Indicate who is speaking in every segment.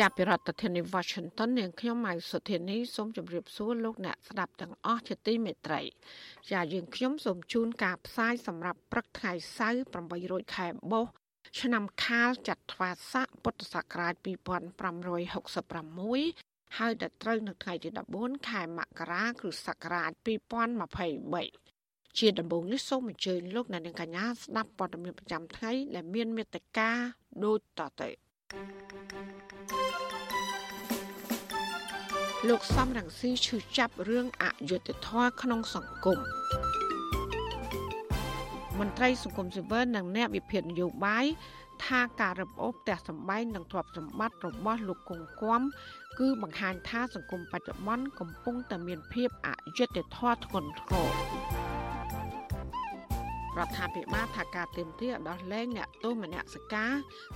Speaker 1: ចាប់ពីរដ្ឋធានី Washington នាងខ្ញុំម៉ៃសុធានីសូមជម្រាបសួរលោកអ្នកស្ដាប់ទាំងអស់ជាទីមេត្រីចាយើងខ្ញុំសូមជូនការផ្សាយសម្រាប់ព្រឹកថ្ងៃសៅរ៍8រោចខែបុស្សឆ្នាំខាលចត្វាស័កពុទ្ធសករាជ2566ហើយដល់ត្រូវនៅថ្ងៃទី14ខែមករាគ្រិស្តសករាជ2023ជាដំបូងនេះសូមអញ្ជើញលោកអ្នកនាងកញ្ញាស្ដាប់ព័ត៌មានប្រចាំថ្ងៃដែលមានមេត្តាដូចតទៅ លោកសំរងស៊ីឈឺចាប់រឿងអយុត្តិធម៌ក្នុងសង្គមមន្ត្រីសង្គមស៊ីវិលនិងអ្នកវិភាគនយោបាយថាការរឹបអូសផ្ទះសម្បែងនិងទ្រព្យសម្បត្តិរបស់លោកគង់គំគឺបង្ហាញថាសង្គមបច្ចុប្បន្នកំពុងតែមានភាពអយុត្តិធម៌ធ្ងន់ធ្ងរ រដ្ឋាភិបាលថាការទៀមទាដោះលែងអ្នកទោសមនសិការ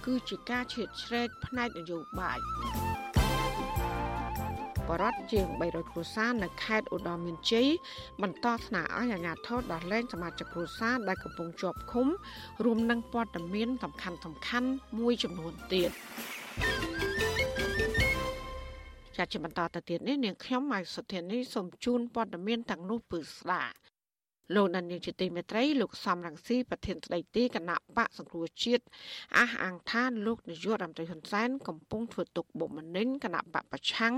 Speaker 1: គឺជាការឈៀតឆ្រែកផ្នែកនយោបាយបរដ្ឋជាង300គ្រួសារនៅខេត្តឧត្តរមានជ័យបន្តស្នើឲ្យអាជ្ញាធរដោះលែងសមាជិកគ្រួសារដែលកំពុងជាប់ឃុំរួមនឹងព័ត៌មានសំខាន់សំខាន់មួយចំនួនទៀតជាជាបន្តទៅទៀតនេះនាងខ្ញុំម៉ៃសុធានីសូមជូនព័ត៌មានទាំងនោះពឺស្ដាប់ លោកដានីលជាទីមេត្រីលោកសំរងស៊ីប្រធានស្ដីទីគណៈបកសង្គ្រោះជាតិអះអាងថាលោកនាយករដ្ឋមន្ត្រីហ៊ុនសែនកំពុងធ្វើទុកបុកម្នេញគណៈបកប្រឆាំង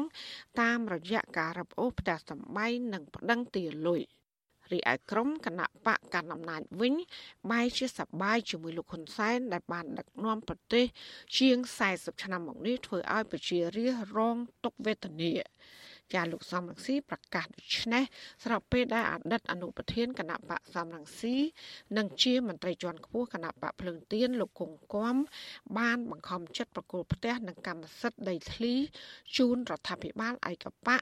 Speaker 1: តាមរយៈការរឹបអូសផ្ទះសម្បែងនិងប្តឹងទាលុយរីឯក្រុមគណៈបកកណ្ដាលអំណាចវិញបែរជាសប្បាយជាមួយលោកហ៊ុនសែនដែលបានដឹកនាំប្រទេសជាង40ឆ្នាំមកនេះធ្វើឲ្យប្រជារាស្ត្ររងទុក្ខវេទនា ចាលោកសំរងស៊ីប្រកាសដូច្នេះស្របពេលដែលអតីតអនុប្រធានគណៈបកសំរងស៊ីនិងជាមន្ត្រីជាន់ខ្ពស់គណៈបកភ្លើងទៀនលោកគង្គគំបានបង្ខំចិត្តប្រគល់ផ្ទះនិងកម្មសិទ្ធិដីធ្លីជូនរដ្ឋាភិបាលឯកបក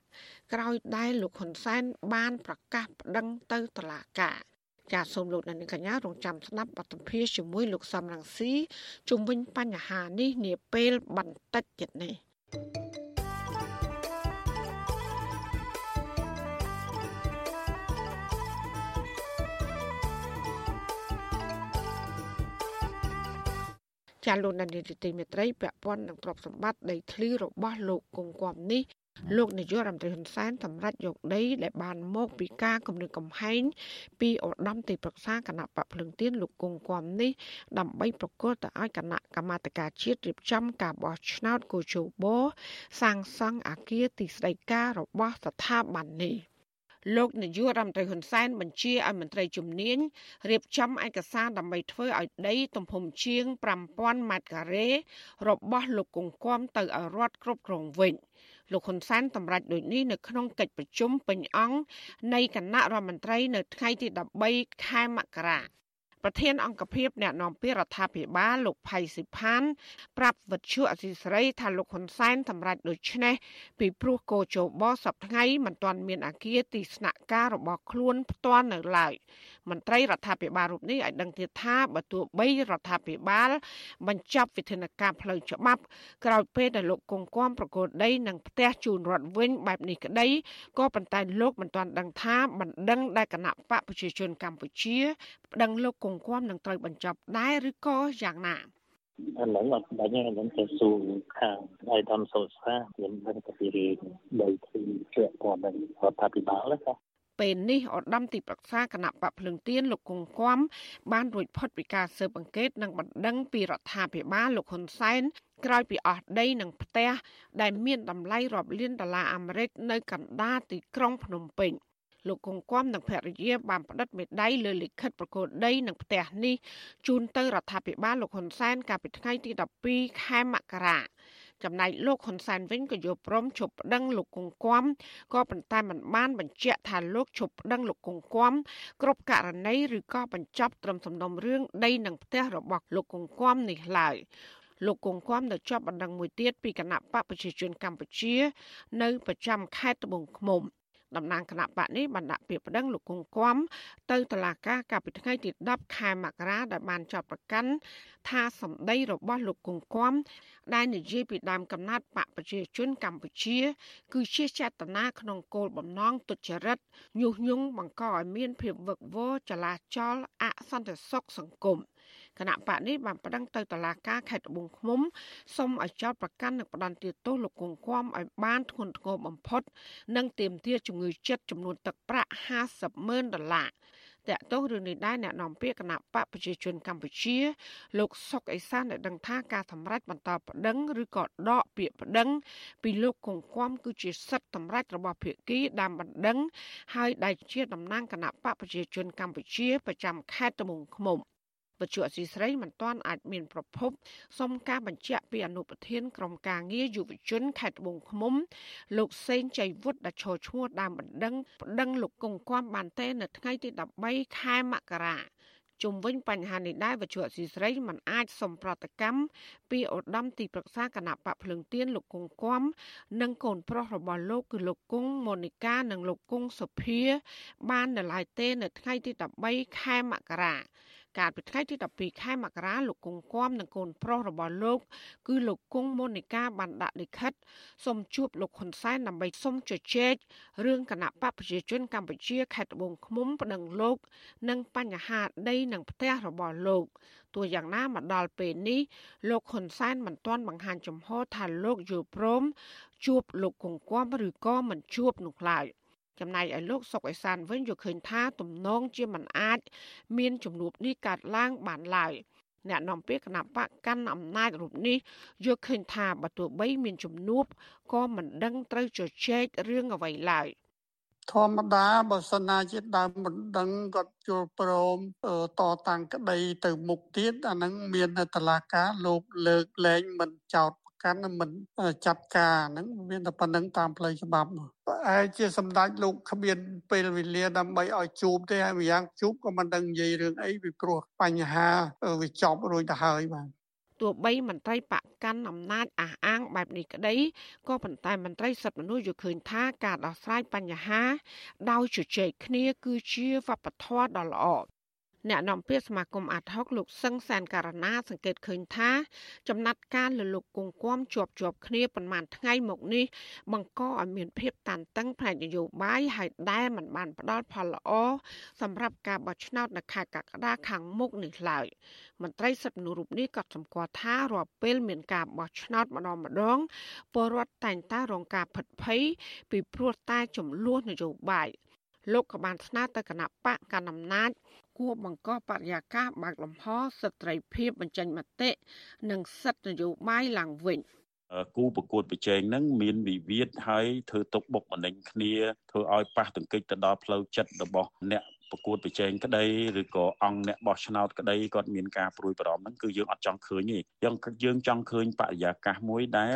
Speaker 1: ក្រោយដែលលោកហ៊ុនសែនបានប្រកាសប្តឹងទៅតុលាការចាសសូមលោកអ្នកនាងកញ្ញារងចាំស្ដាប់បទសម្ភាសជាមួយលោកសំរងស៊ីជុំវិញបញ្ហានេះនាពេលបន្តិចទៀតនេះ thank you ចាលោកនានីទីមេត្រីពាក់ព័ន្ធនឹងទ្រព្យសម្បត្តិដីធ្លីរបស់លោកគង់គំនេះលោកនាយករដ្ឋមន្ត្រីហ៊ុនសែនសម្រេចយកដីដែលបានមកពីការគម្រាមកំហែងពីឧត្តមទីប្រឹក្សាគណៈបកភ្លឹងទៀនលោកគង់គំនេះដើម្បីប្រកាសទៅឲ្យគណៈកម្មាធិការជាតិរៀបចំការបោះឆ្នោតកោជបសាងសង់អគារទីស្តីការរបស់ស្ថាប័ននេះ។ លោកនាយករដ្ឋមន្ត្រីហ៊ុនសែនបញ្ជាឲ្យមន្ត្រីជំនាញរៀបចំឯកសារដើម្បីធ្វើឲ្យដីទំហំជាង5000ម៉ែត្រការ៉េរបស់លោកកុងគំទៅឲ្យរដ្ឋគ្រប់គ្រងវិញលោកហ៊ុនសែនតម្រាច់ដូចនេះនៅក្នុងកិច្ចប្រជុំពេញអង្គនៃគណៈរដ្ឋមន្ត្រីនៅថ្ងៃទី13ខែមករា ប្រធានអង្គភិបអ្នកនាំពាក្យរដ្ឋាភិបាលលោកផៃស៊ីផានប្រាប់វិទ្យុអសីសេរីថាលោកហ៊ុនសែនសម្រេចដូចនេះពីព្រោះកោជបសប្ថ្ងៃមិនទាន់មានអាគារទីស្នាក់ការរបស់ខ្លួនផ្ទាល់នៅឡើយ មន្ត្រីរដ្ឋាភិបាលរូបនេះឲ្យដឹងទៀតថាបើទោះបីរដ្ឋាភិបាល បញ្ចប់វិធានការផ្លូវច្បាប់ក្រោយពេលដែលលោកគង្គគំប្រកួតដីនិងផ្ទះជូនរដ្ឋវិញបែបនេះក្តីក៏ប៉ុន្តែលោកមិនទាន់ដឹងថាបណ្ដឹងដែលគណៈបកប្រជាជនកម្ពុជាប្តឹងលោកគង្គគំនឹងត្រូវបញ្ចប់ដែរឬក៏យ៉ាងណា
Speaker 2: អានឹងអត់បាញ់អានឹងទៅសួរខាងឯកឧត្តមសូសាមានដឹងទៅពីរឿងដីធ្លីជាក់ព័ន្ធនឹងរដ្ឋាភិបាលណា
Speaker 1: ពេលនេះឧត្តមទីប្រឹក្សាគណៈបកភ្លឹងទៀនលោកគង្គគំបានរួចផុតពីការស៊ើបអង្កេតនិងបណ្ដឹងពីរដ្ឋាភិបាលលោកហ៊ុនសែនក្រោយពីអស់ដីនិងផ្ទះដែលមានតម្លៃរាប់លានដុល្លារអាមេរិកនៅកណ្ដាលទីក្រុងភ្នំពេញលោកគង្គគំនិងភរិយាបានផ្តិតមេដៃលើលិខិតប្រកួតដីនិងផ្ទះនេះជូនទៅរដ្ឋាភិបាលលោកហ៊ុនសែនកាលពីថ្ងៃទី12ខែមករា ចំណែកលោកហ៊ុនសែនវិញក៏យល់ព្រមជប់ប្តឹងលោកគង្គគំក៏ប៉ុន្តែមិនបានបញ្ជាក់ថាលោកជប់ប្តឹងលោកគង្គគំគ្រប់ករណីឬក៏បញ្ចប់ត្រឹមសំណុំរឿងដីនិងផ្ទះរបស់លោកគង្គគំនេះឡើយលោកគង់គំនៅជាប់បណ្ដឹងមួយទៀតពីគណៈបកប្រជាជនកម្ពុជា នៅប្រចាំខេត្តត្បូងឃ្មុំ តំណាងគណៈបកនេះបានដាក់ពាក្យប្តឹងលោកគង់គំទៅតុលាការកាលពីថ្ងៃទី10ខែមករាដែលបានចាប់ប្រកាន់ថាសម្ដីរបស់លោកគង់គំដែលនិយាយពីដើមកំណត់បកប្រជាជនកម្ពុជា គឺជាចេតនាក្នុងគោលបំណងទុច្ចរិតញុះញង់បង្កឲ្យមានភាពវឹកវរចលាចលអសន្តិសុខសង្គម គណៈបកនេះបានប្តឹងទៅតុលាការខេត្តត្បូងឃ្មុំសុំឲ្យចោទប្រកាន់និងផ្តន្ទាទោសលោកគង់គំឲ្យបានធ្ងន់ធ្ងរបំផុត និងទាមទារជំងឺចិត្តចំនួនទឹកប្រាក់50ម៉ឺនដុល្លារតកតោរឿងនេះដែរអ្នកនាំពាក្យគណៈបកប្រជាជនកម្ពុជា លោកសុកអេសានได้ដឹងថាការសម្រេចបន្តប្តឹងឬក៏ដកពាក្យប្តឹង ពីលោកកងគំគឺជាសិទ្ធិសម្រេចរបស់ភាគីដើមបណ្ដឹង ហើយដែលជាតំណាងគណៈបកប្រជាជនកម្ពុជា ប្រចាំខេត្តត្បូងឃ្មុំ វិទ្យុអសីស្រីមិនទាន់អាចមានប្រភពសុំការបញ្ជាក់ពីអនុប្រធានក្រុមការងារយុវជនខេត្តត្បូងឃ្មុំ លោកសេងចៃវុឌ្ឍដែលឈរឈ្មោះដើមបណ្ដឹងប្តឹងលោកកុងគំបានទេនៅថ្ងៃទី13ខែមករាជុំវិញបញ្ហានេះដែរវិទ្យុអសីស្រីមិនអាចសុំប្រតិកម្មពីឧត្តមទីប្រឹក្សាគណៈបកភ្លើងទៀនលោកគង់គំនិងកូនប្រុសរបស់លោកគឺលោកគង់ម៉ូនីកានិងលោកគង់សុភា បាននៅឡើយទេនៅថ្ងៃទី13ខែមករា កាលពីថ្ងៃទី12ខែមករាលោកគង់គំនិងកូនប្រុសរបស់លោក គឺលោកគង់មូនីកាបានដាក់លិខិតសូមជួបលោកហ៊ុនសែនដើម្បីសូមជជែករឿងគណៈបកប្រជាជនកម្ពុជាខេត្តត្បូងឃ្មុំប្តឹងលោក និងបញ្ហាដីនិងផ្ទះរបស់លោកទោះយ៉ាងណាមកដល់ពេលនេះលោកហ៊ុនសែនមិនទាន់បង្ហាញចំហថាលោកយល់ព្រមជួបលោកគង្គំឬក៏មិនជួបនោះឡើយ។ ចំណែកឯលោកសុកអេសានវិញយល់ឃើញថាទំនងជាមិនអាច មានជំនួបនេះកើតឡើងបានឡើយអ្នកនាំពាក្យគណៈបកកាន់អំណាចរូបនេះយល់ឃើញថាបើទោះបីមានជំនួបក៏មិនដឹងត្រូវជជែករឿងអ្វីឡើយ
Speaker 3: ធម្មតាបើសិនណាជាដើមមិនដឹងគាត់យល់ព្រមតតាំងក្តីទៅមុខទៀតអានឹងមានតឡាការលោកលើកលែងមិនចោត កាន់មិនចាត់ការហ្នឹងមានតែប៉ុណ្្នឹងតាមផ្លូវច្បាប់ប្រហែលជាសម្ដេចលោកគ្មានពេលវេលាដើម្បីឲ្យជួបទេហើយម្យ៉ាងជួបក៏មិនដឹងនិយាយរឿងអីពីព្រោះបញ្ហាវាចប់រួចទៅហើយបាទ
Speaker 1: ទោះបីមន្ត្រីបកកាន់អំណាចអះអាងបែបនេះក្តីក៏ប៉ុន្តែមន្ត្រីសិទ្ធិមនុស្សយល់ឃើញថាការដោះស្រាយបញ្ហា ដោយជជែកគ្នាគឺជាវប្បធម៌ដ៏ល្អ អ្នកនាំពាក្យសមាគមអាត់ហុកលោកសឹងសានការណាសង្កេតឃើញថា ចំណាត់ការលលុកគង្គំជាប់ជាប់គ្នាប៉ុន្មានថ្ងៃមកនេះបង្កឲ្យមានភាពតានតឹងផ្នែកនយោបាយហើយដែលមិនបានផ្ដល់ផលល្អសម្រាប់ការបោះឆ្នោតនៅខែកក្កដាខាងមុខនេះឡើយមន្ត្រីសិទ្ធិមនុស្សរូបនេះក៏សម្គាល់ថារាល់ពេលមានការបោះឆ្នោតម្ដងម្ដងពលរដ្ឋតែងតែរងការផិតភ័យពីព្រោះតែចំនួននយោបាយលោកក៏បានស្នើទៅគណៈបកកណ្ដាលអំណាច គួរបង្កបរិយាកាសបើកលំហសិទ្ធិភាពបញ្ចេញមតិនិងសិទ្ធិនយោបាយឡើងវិញ
Speaker 4: គូប្រកួតប្រជែងហ្នឹងមានវិវាទហើយធ្វើទុកបុកម្នេញគ្នាធ្វើឲ្យប៉ះទង្គិចទៅដល់ផ្លូវចិត្តរបស់អ្នក ប្រកួតប្រជែងក្តីឬក៏អង្គអ្នកបោះឆ្នោតក្តីគាត់មានការព្រួយបារម្ភហ្នឹងគឺយើងអត់ចង់ឃើញទេយើងយើងចង់ឃើញបរិយាកាសមួយដែល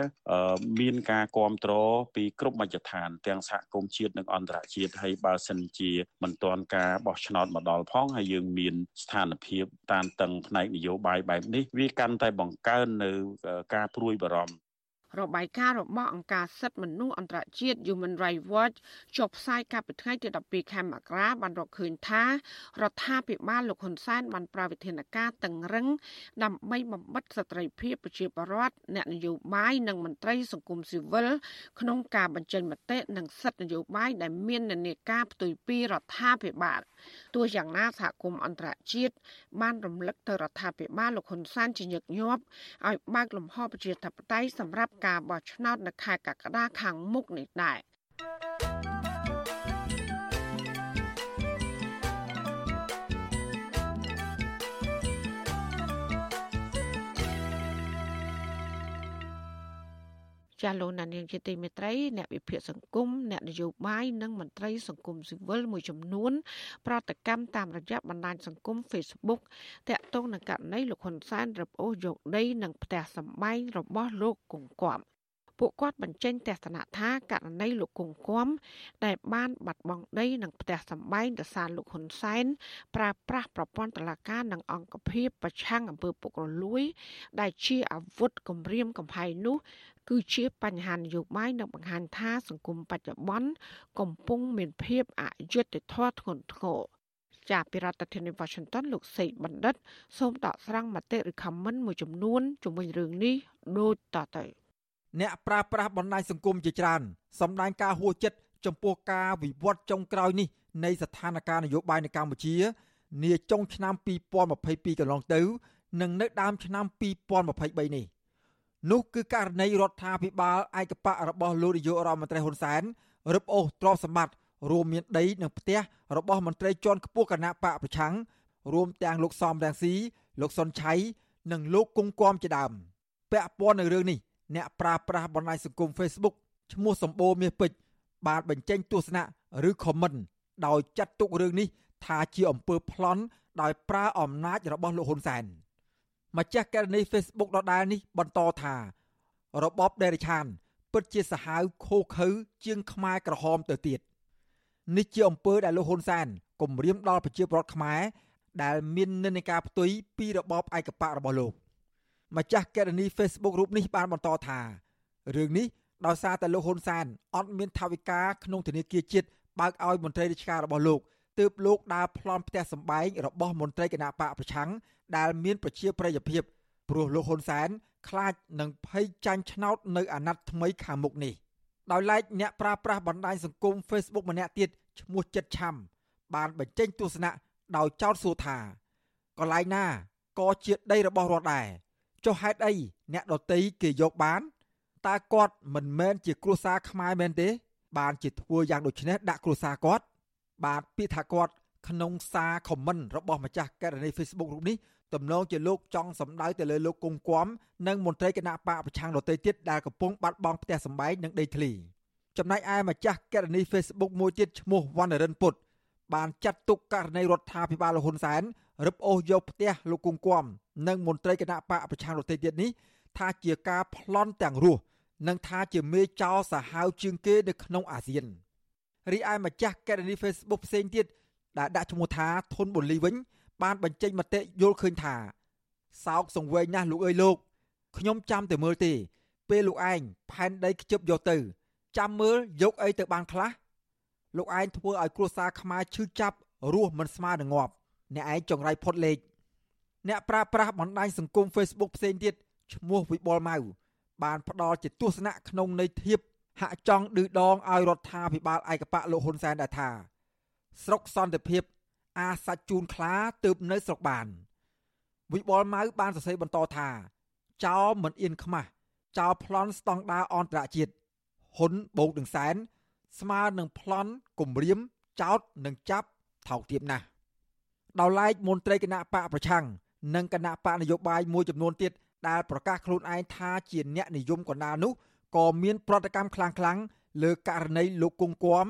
Speaker 4: មានការគ្រប់គ្រងពីគ្រប់មជ្ឈដ្ឋាន ទាំងសហគមន៍ជាតិនិងអន្តរជាតិហើយបើសិនជាមិនទាន់ការបោះឆ្នោតមកដល់ផងហើយយើងមានស្ថានភាពតានតឹងផ្នែកនយោបាយបែបនេះវាកាន់តែបង្កើននៅការព្រួយបារម្ភ
Speaker 1: របាយការណ៍របស់អង្គការសិទ្ធិមនុស្សអន្តរជាតិ Human Rights Watch ចុះផ្សាយកាលពីថ្ងៃទី12ខែមករាបានរកឃើញថារដ្ឋាភិបាលលោកហ៊ុនសែនបានប្រើវិធានការតឹងរឹងដើម្បីបំបិទសិទ្ធិភាពប្រជាពលរដ្ឋអ្នកនយោបាយនិងមន្ត្រីសង្គមស៊ីវិលក្នុងការបញ្ចេញមតិនិងសិទ្ធិនយោបាយដែលមាននានាការផ្ទុយពីរដ្ឋាភិបាល ទោះយ៉ាងណាសហគមន៍អន្តរជាតិបានរំលឹកទៅរដ្ឋាភិបាលលោកហ៊ុនសែនជាញឹកញាប់ឲ្យបើកលំហប្រជាធិបតេយ្យសម្រាប់ការបោះឆ្នោតនៅខែកក្កដាខាងមុខនេះដែរ ចាលោកណានៀងជាទីមេត្រីអ្នកវិភាគសង្គមអ្នកនយោបាយនិងមន្ត្រីសង្គមស៊ីវិលមួយចំនួន ប្រតិកម្មតាមរយៈបណ្ដាញសង្គម Facebook តាក់ទងនឹងករណីលោកហ៊ុនសែនរឹបអូសយកដី និងផ្ទះសម្បែងរបស់លោកកុងគំព ពួកគាត់បញ្ចេញទស្សនៈថាករណីលោកគង្គគំដែលបានបាត់បង់ដីនិងផ្ទះសម្បែងដោយសារលោកហ៊ុនសែនប្រើប្រាស់ប្រព័ន្ធតុលាការនិងអង្គភាពប្រឆាំងអំពើពុករលួយ ដែលជាអាវុធគំរាមកំហែងនោះគឺជាបញ្ហានយោបាយនិងបង្ហាញថាសង្គមបច្ចុប្បន្នកំពុងមានភាពអយុត្តិធម៌ធ្ងន់ធ្ងរចាប់ពីរដ្ឋធានី Washington លោកសេកបណ្ឌិត សូមដកស្រង់មតិឬ comment មួយចំនួន ជំវិញរឿងនេះដូចតទៅ
Speaker 5: អ្នកប្រាស្រ័យបណ្ដាញសង្គមជាច្រើនសម្ដែងការហួចចិត្តចំពោះការវិវត្តចុងក្រោយនេះនៃស្ថានភាពនយោបាយនៅកម្ពុជានាចុងឆ្នាំ2022កន្លងទៅ និងនៅដើមឆ្នាំ2023នេះនោះគឺករណីរដ្ឋាភិបាលឯកបៈរបស់លោកនាយករដ្ឋមន្ត្រីហ៊ុនសែនរឹបអូសទ្រព្យសម្បត្តិរួមមានដីនិងផ្ទះរបស់មន្ត្រីជាន់ខ្ពស់គណៈបកប្រឆាំងរួមទាំងលោកសំរងស៊ីលោកសុនឆៃនិងលោកគង់គំជាដើមពាក់ព័ន្ធនឹងរឿងនេះ អ្នកប្រើប្រាស់បណ្ដាញសង្គម Facebook ឈ្មោះសម្បូរមាសពេជ្របានបញ្ចេញទស្សនៈឬ comment ដោយចាត់ទុករឿងនេះថាជាអំពើប្លន់ដោយប្រើអំណាចរបស់លោកហ៊ុនសែនម្ចាស់ករណី Facebook ដដែលនេះបន្តថារបបដេរឆាន ពិតជាសាហាវខូខើជាងខ្មែរក្រហមទៅទៀតនេះជាអំពើដែលលោកហ៊ុនសែនគំរាមដល់ប្រជាពលរដ្ឋខ្មែរដែលមាននិន្នាការផ្ទុយពីរបបឯកបៈរបស់លោក ម្ចាស់កេរនី Facebook រូបនេះបានបន្តថារឿងនេះដោយសារតែលោកហ៊ុនសែនអត់មានថវិកាក្នុងធនាគារជាតិបើកឲ្យមន្ត្រីរាជការរបស់លោកទើបលោកដើរប្លន់ផ្ទះសម្បែងរបស់មន្ត្រីគណៈបកប្រឆាំងដែលមានប្រជាប្រិយភាពព្រោះលោកហ៊ុនសែនខ្លាចនឹងភ័យចាញ់ឆ្នោតនៅអាណត្តិថ្មីខាងមុខនេះដោយឡែកអ្នកប្រើប្រាស់បណ្ដាញសង្គម Facebook ម្នាក់ទៀតឈ្មោះចិត្តឆាំបានបញ្ចេញទស្សនៈដោយចោទសួរថាកន្លែងណាក៏ជាដីរបស់រដ្ឋដែរ ចុះហេតុអីអ្នកដតីគេយកបានតើគាត់មិនមែនជាគ្រួសារខ្មែរមែនទេ បានជាធ្វើយ៉ាងដូចនេះដាក់គ្រួសារគាត់ បាទពាក្យថាគាត់ក្នុងសារខមមិនរបស់ម្ចាស់ករណី Facebook រូបនេះទំនងជាលោកចង់សម្ដៅទៅលើលោកគង់គំនិងមន្ត្រីគណៈបកប្រឆាំងដទៃទៀតដែលកំពុងបាត់បង់ផ្ទះសម្បែងនិងដីធ្លីចំណែកឯម្ចាស់ករណី Facebook មួយទៀតឈ្មោះវណ្ណរិនពុតបានចាត់ទុកករណីរដ្ឋាភិបាលហ៊ុនសែនរឹបអូសយកផ្ទះលោកគង់គំ និងមន្ត្រីគណៈបកប្រឆាំងដទៃទៀតនេះថាជាការប្លន់ទាំងរស់និងថាជាមេចោសាហាវជាងគេនៅក្នុងអាស៊ានរីឯម្ចាស់ករណី Facebook ផ្សេងទៀតដែលដាក់ឈ្មោះថាធុនបូលីវិញ បានបញ្ចេញមតិយល់ឃើញថាសោកសង្វេងណាស់លោកអើយលោកខ្ញុំចាំតែមើលទេ ពេលលោកឯងផែនដីខ្ជិបយកទៅ ចាំមើលយកអីទៅបានខ្លះលោកឯងធ្វើឲ្យគ្រួសារខ្មែរឈឺចាប់រស់មិនស្មើនឹងងាប់អ្នកឯងចង្រៃផុតលេខ អ្នកប្រើប្រាស់បណ្ដាញសង្គម Facebook ផ្សេងទៀតឈ្មោះវិបុលម៉ៅបានផ្ដល់ជាទស្សនៈក្នុងន័យធៀបហាក់ចង់ឌឺដងឲ្យរដ្ឋាភិបាលឯកបៈលោកហ៊ុនសែនដែរថាស្រុកសន្តិភាព អាសាច់ជូនខ្លាទើបនៅស្រុកបានវិបុលម៉ៅបានសរសេរបន្តថាចោលមិនអៀនខ្មាស់ចោលប្លន់ស្តង់ដារអន្តរជាតិហ៊ុនបូកនឹងសែនស្មើនឹងប្លន់គម្រាមចោតនិងចាប់ថោកទាបណាស់ដោយឡែកមន្ត្រីគណៈបកប្រឆាំង និងគណៈបកនយោបាយមួយចំនួនទៀតដែលប្រកាសខ្លួនឯងថាជាអ្នកនិយមកណ្ដាលនោះក៏មានប្រតិកម្មខ្លាំងៗលើករណីលោកគង់គំ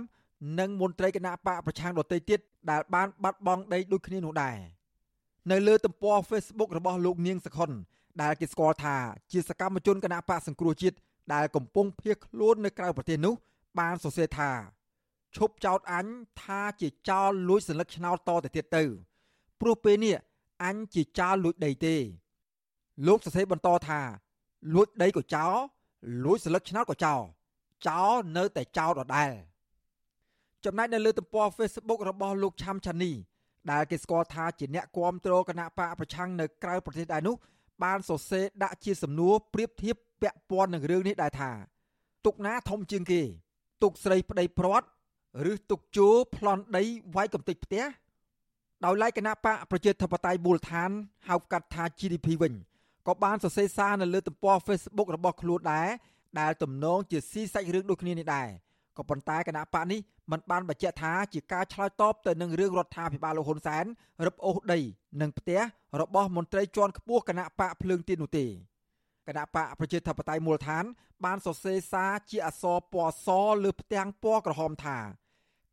Speaker 5: និងមន្ត្រីគណៈបកប្រឆាំងដទៃទៀតដែលបានបាត់បង់ដីដូចគ្នានោះដែរនៅលើទំព័រ Facebook របស់លោកនាងសខុនដែលគេស្គាល់ថាជាសកម្មជនគណៈបកសង្គ្រោះជាតិដែលកំពុងភៀសខ្លួននៅក្រៅប្រទេសនោះ បានសរសេរថាឈប់ចោតអញថាជាចោលលួចសញ្ញាឆ្នោតតទៅទៀតទៅព្រោះពេលនេះ អញជាចោលលួចដីទេ លោកសរសេរបន្តថា លួចដីក៏ចោលលួចសញ្ញាឆ្នោតក៏ចោលចោលនៅតែចោលដដែលចំណែកនៅលើទំព័រ Facebook របស់លោកឆាំឆានីដែលគេស្គាល់ថាជាអ្នកគ្រប់គ្រងគណៈបកប្រឆាំងនៅក្រៅប្រទេសដែរនោះបានសរសេរដាក់ជាសំណួរប្រៀបធៀបពាក់ព័ន្ធនឹងរឿងនេះដែរថាទុកណាធំជាងគេ ទុកស្រីប្តីព្រាត់ឬទុកជោប្លន់ដីវាយកំទេចផ្ទះ ដោយឡែកគណៈបកប្រជាធិបតេយ្យមូលដ្ឋានហៅកាត់ថា GDP វិញក៏បានសរសេរសារនៅលើទំព័រ Facebook របស់ខ្លួនដែរដែលទំនងជាស៊ីសាច់រឿងដូចគ្នានេះដែរក៏ប៉ុន្តែគណៈបកនេះមិនបានបញ្ជាក់ថាជាការឆ្លើយតបទៅនឹងរឿងរដ្ឋាភិបាលលោកហ៊ុនសែនរឹបអូសដី និងផ្ទះរបស់មន្ត្រីជាន់ខ្ពស់គណៈបកភ្លើងទៀននោះទេគណៈបកប្រជាធិបតេយ្យមូលដ្ឋាន បានសរសេរសារជាអក្សរពណ៌សលើផ្ទាំងពណ៌ក្រហមថា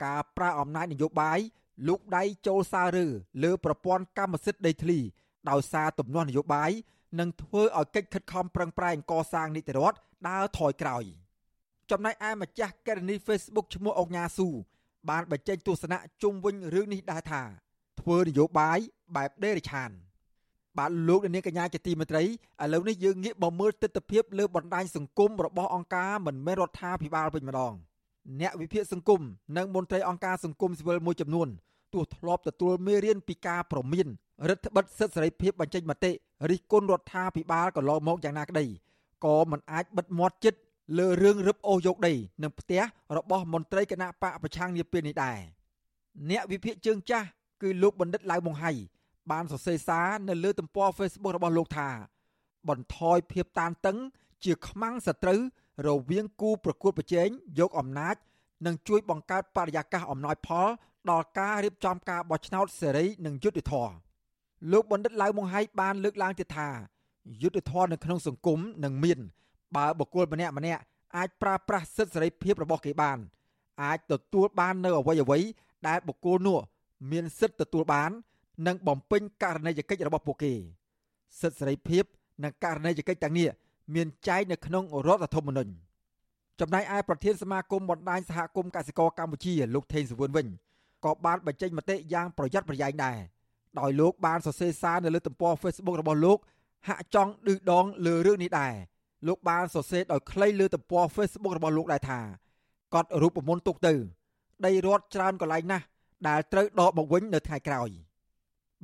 Speaker 5: ការប្រើអំណាចនយោបាយ លោកដៃចូលសាររើលើប្រព័ន្ធកម្មសិទ្ធិដីធ្លីដោយសារទំនាស់នយោបាយនឹងធ្វើឲ្យកិច្ចខិតខំប្រឹងប្រែងកសាងនីតិរដ្ឋដើរថយក្រោយចំណែកឯម្ចាស់កេរនី Facebook ឈ្មោះអុកញ៉ាស៊ូបានបញ្ចេញទស្សនៈជុំវិញរឿងនេះដែរថា ធ្វើនយោបាយបែបដេរឆាន បាទលោកនាងកញ្ញាជាទីមេត្រីឥឡូវនេះយើងងាកមកមើលទស្សនវិជ្ជាលើបណ្ដាញសង្គមរបស់អង្គការមិនមែនរដ្ឋាភិបាលវិញម្ដង អ្នកវិភាគសង្គមនិងមន្ត្រីអង្គការសង្គមស៊ីវិលមួយចំនួនទោះធ្លាប់ទទួលមេរៀនពីការប្រមានរដ្ឋបិទសិទ្ធិសេរីភាពបញ្ចេញមតិរិះគន់រដ្ឋាភិបាលកន្លងមកយ៉ាងណាក្តីក៏មិនអាចបិទមាត់ចិត្តលើរឿងរឹបអូសយកដីនឹងផ្ទះរបស់មន្ត្រីគណៈបកប្រឆាំងនាពេលនេះដែរអ្នកវិភាគជើងចាស់គឺលោកបណ្ឌិតឡៅម៉ុងហៃបានសរសេរសារនៅលើទំព័រ Facebook របស់លោកថា បន្ថយភាពតានតឹង ជាខ្មាំងសត្រូវ រវាងគូប្រកួតប្រជែងយកអំណាច និងជួយបង្កើតបរិយាកាសអំណោយផលដល់ការរៀបចំការបោះឆ្នោតសេរីនិងយុត្តិធម៌លោកបណ្ឌិតឡៅម៉ុងហៃបានលើកឡើងទៀតថាយុត្តិធម៌នៅក្នុងសង្គមនឹងមាន បើបុគ្គលម្នាក់ម្នាក់អាចប្រើប្រាស់សិទ្ធិសេរីភាពរបស់គេបាន អាចទទួលបាននៅអ្វីអ្វីដែលបុគ្គលនោះមានសិទ្ធិទទួលបាន និងបំពេញករណីយកិច្ចរបស់ពួកគេសិទ្ធិសេរីភាពនិងករណីយកិច្ចទាំងនេះ មានចែងនៅក្នុងរដ្ឋធម្មនុញ្ញចំណែកឯប្រធានសមាគមបណ្ដាញសហគមន៍កសិករកម្ពុជាលោកថេងសវឿនវិញក៏បានបញ្ចេញមតិយ៉ាងប្រយ័ត្នប្រយែងដែរដោយលោកបានសរសេរសារនៅលើទំព័រ Facebook របស់លោកហាក់ចង់ឌឺដងលើរឿងនេះដែរលោកបានសរសេរដោយខ្លីលើទំព័រ Facebook របស់លោកដែរថាកត់រូបមន្តទុកទៅ ដីរត់ច្រើនកន្លែងណាស់ដែលត្រូវដកមកវិញនៅថ្ងៃក្រោយ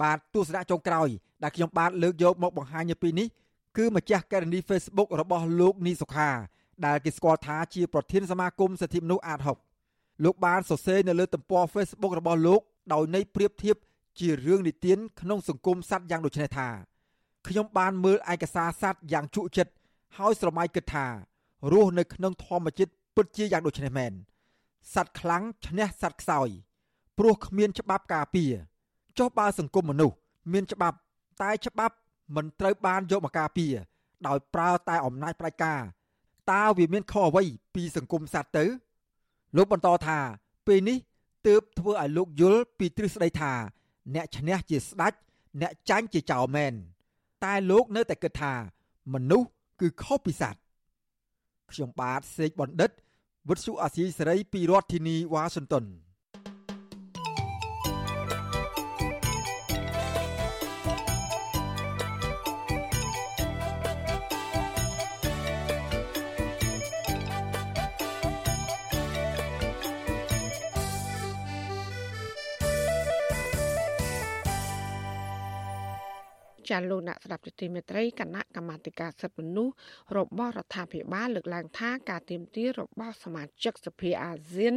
Speaker 5: បាទទស្សនៈចុងក្រោយដែលខ្ញុំបានលើកយកមកបង្ហាញនៅពេលនេះ គឺម្ចាស់កេរនី Facebook របស់លោកនីសុខាដែលគេស្គាល់ថាជាប្រធានសមាគមសិទ្ធិមនុស្សអាត6លោកបានសរសេរនៅលើទំព័រ Facebook របស់លោកដោយន័យប្រៀបធៀបជារឿងនិទានក្នុងសង្គមសัตว์យ៉ាងដូចនេះថាខ្ញុំបានមើលឯកសារសัตว์យ៉ាងជក់ចិត្តហើយស្រមៃគិតថារស់នៅក្នុងធម្មជាតិពិតជាយ៉ាងដូចនេះមែនសត្វខ្លាំងឈ្នះសត្វខ្សោយព្រោះគ្មានច្បាប់ការពារចុះបើសង្គមមនុស្សមានច្បាប់តែច្បាប់ មិនត្រូវបានយកមកការពារដោយប្រើតែអំណាចផ្ដាច់ការតើវាមានខុសអ្វីពីសង្គមសត្វទៅ លោកបន្តថាពេលនេះទើបធ្វើឲ្យលោកយល់ពីទ្រឹស្ដីថា អ្នកឈ្នះជាស្ដេចអ្នកចាញ់ជាចៅមែនតែលោកនៅតែគិតថា មនុស្សគឺខុសពីសត្វខ្ញុំបាទសេកបណ្ឌិតវុទ្ធុអាស៊ីសេរីពីរដ្ឋធានីវ៉ាស៊ីនតោន
Speaker 1: ចាលោកអ្នកស្ដាប់ទទីមេត្រីគណៈកម្មាធិការសិទ្ធិមនុស្សរបស់រដ្ឋាភិបាលលើកឡើងថាការទៀមទារបស់សមាជិកសភាអាស៊ាន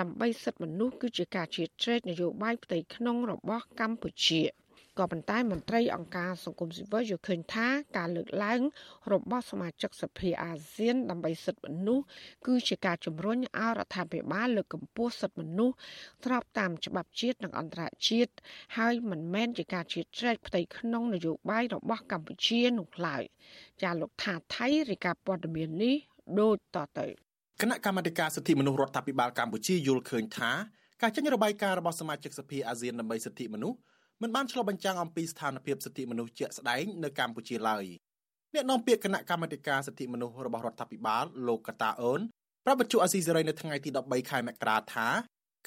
Speaker 1: ដើម្បីសិទ្ធិមនុស្សគឺជាការជ្រៀតជ្រែកនយោបាយផ្ទៃក្នុងរបស់កម្ពុជា។ ក៏ប៉ុន្តែមន្ត្រីអង្គការសង្គមស៊ីវិលយល់ឃើញថាការលើកឡើង របស់សមាជិកសភាអាស៊ានដើម្បីសិទ្ធិមនុស្សគឺជាការជំរុញឲ្យរដ្ឋាភិបាលលើកកម្ពស់សិទ្ធិមនុស្សស្របតាមច្បាប់ជាតិនិងអន្តរជាតិហើយមិនមែនជាការជ្រៀតជ្រែកផ្ទៃក្នុងនយោបាយរបស់កម្ពុជានោះឡើយចាលោកថាថៃរាយការណ៍ព័ត៌មាននេះដូចតទៅ
Speaker 6: គណៈកម្មាធិការសិទ្ធិមនុស្សរដ្ឋាភិបាលកម្ពុជាយល់ឃើញថាការចេញរបាយការណ៍របស់សមាជិកសភាអាស៊ានដើម្បីសិទ្ធិមនុស្ស មិនបានឆ្លុះបញ្ចាំងអំពីស្ថានភាពសិទ្ធិមនុស្សជាក់ស្ដែងនៅកម្ពុជាឡើយអ្នកនាំពាក្យគណៈកម្មាធិការសិទ្ធិមនុស្សរបស់រដ្ឋាភិបាលលោកកតាអូនប្រាប់បច្ចុប្បន្នអាស៊ីសេរីនៅថ្ងៃទី13ខែមករាថា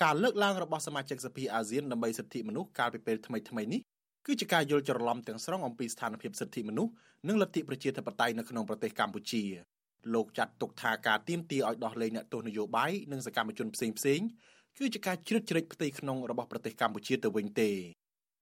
Speaker 6: ការលើកឡើងរបស់សមាជិកសភាអាស៊ានដើម្បីសិទ្ធិមនុស្សកាលពីពេលថ្មីៗនេះគឺជាការយល់ច្រឡំទាំងស្រុងអំពីស្ថានភាពសិទ្ធិមនុស្សនិងលទ្ធិប្រជាធិបតេយ្យនៅក្នុងប្រទេសកម្ពុជាលោកចាត់ទុកថាការទៀមទាឲ្យដោះលែងអ្នកទោសនយោបាយនិងសកម្មជនផ្សេងៗគឺជាការជ្រៀតជ្រែកផ្ទៃក្នុងរបស់ប្រទេសកម្ពុជាទៅវិញទេ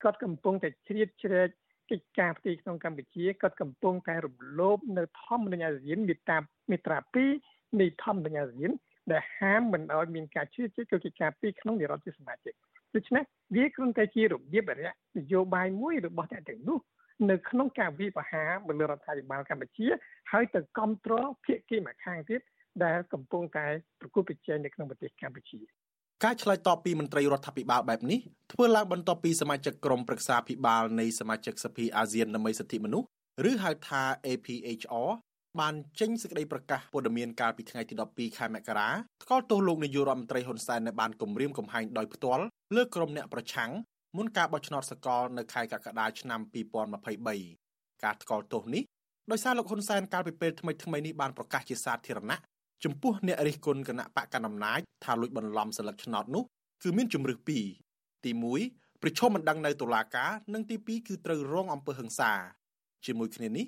Speaker 7: គាត់កំពុងតែជ្រៀតជ្រែកកិច្ចការផ្ទៃក្នុងកម្ពុជាគាត់កំពុងតែរំលោភនៅធម្មនុញ្ញអាស៊ានមេតាមេត្រា2នៃធម្មនុញ្ញអាស៊ានដែលហាមមិនឲ្យមានការជ្រៀតជ្រែកកិច្ចការពីក្នុងនារដ្ឋជាសមាជិកដូច្នេះវាគ្រាន់តែជារបៀបរយៈនយោបាយមួយរបស់អ្នកទាំងនោះនៅក្នុងការវិបហាមកលើរដ្ឋាភិបាលកម្ពុជា ហើយទៅគ្រប់គ្រងភាគីម្ខាងទៀតដែលកំពុងតែប្រគល់ប្រជែងនៅក្នុងប្រទេសកម្ពុជា
Speaker 6: ការឆ្លើយតបពីមន្ត្រីរដ្ឋាភិបាលបែបនេះធ្វើឡើងបន្ទាប់ពីសមាជិកក្រុមប្រឹក្សាភិបាលនៃសមាជិកសភាអាស៊ានដើម្បីសិទ្ធិមនុស្សឬហៅថា APHR បានចេញសេចក្តីប្រកាសព័ត៌មានកាលពីថ្ងៃទី12ខែមករាថ្កោលទោសលោកនាយករដ្ឋមន្ត្រីហ៊ុនសែននៅបានគម្រាមកំហែងដោយផ្ទាល់លើក្រុមអ្នកប្រឆាំងមុនការបោះឆ្នោតសកលនៅខែកក្កដាឆ្នាំ2023ការថ្កោលទោសនេះដោយសារលោកហ៊ុនសែនកាលពីពេលថ្មីថ្មីនេះបានប្រកាសជាសាធារណៈ ចំពោះអ្នករិះគន់គណៈបកកណ្ដាលអំណាចថាលួចបន្លំសិលឹកឆ្នោតនោះគឺមានជំរឹះពីរទី1ប្រឈមមិនដឹងនៅតុលាការនិងទី2គឺត្រូវរងអំពើហិង្សាជាមួយគ្នានេះ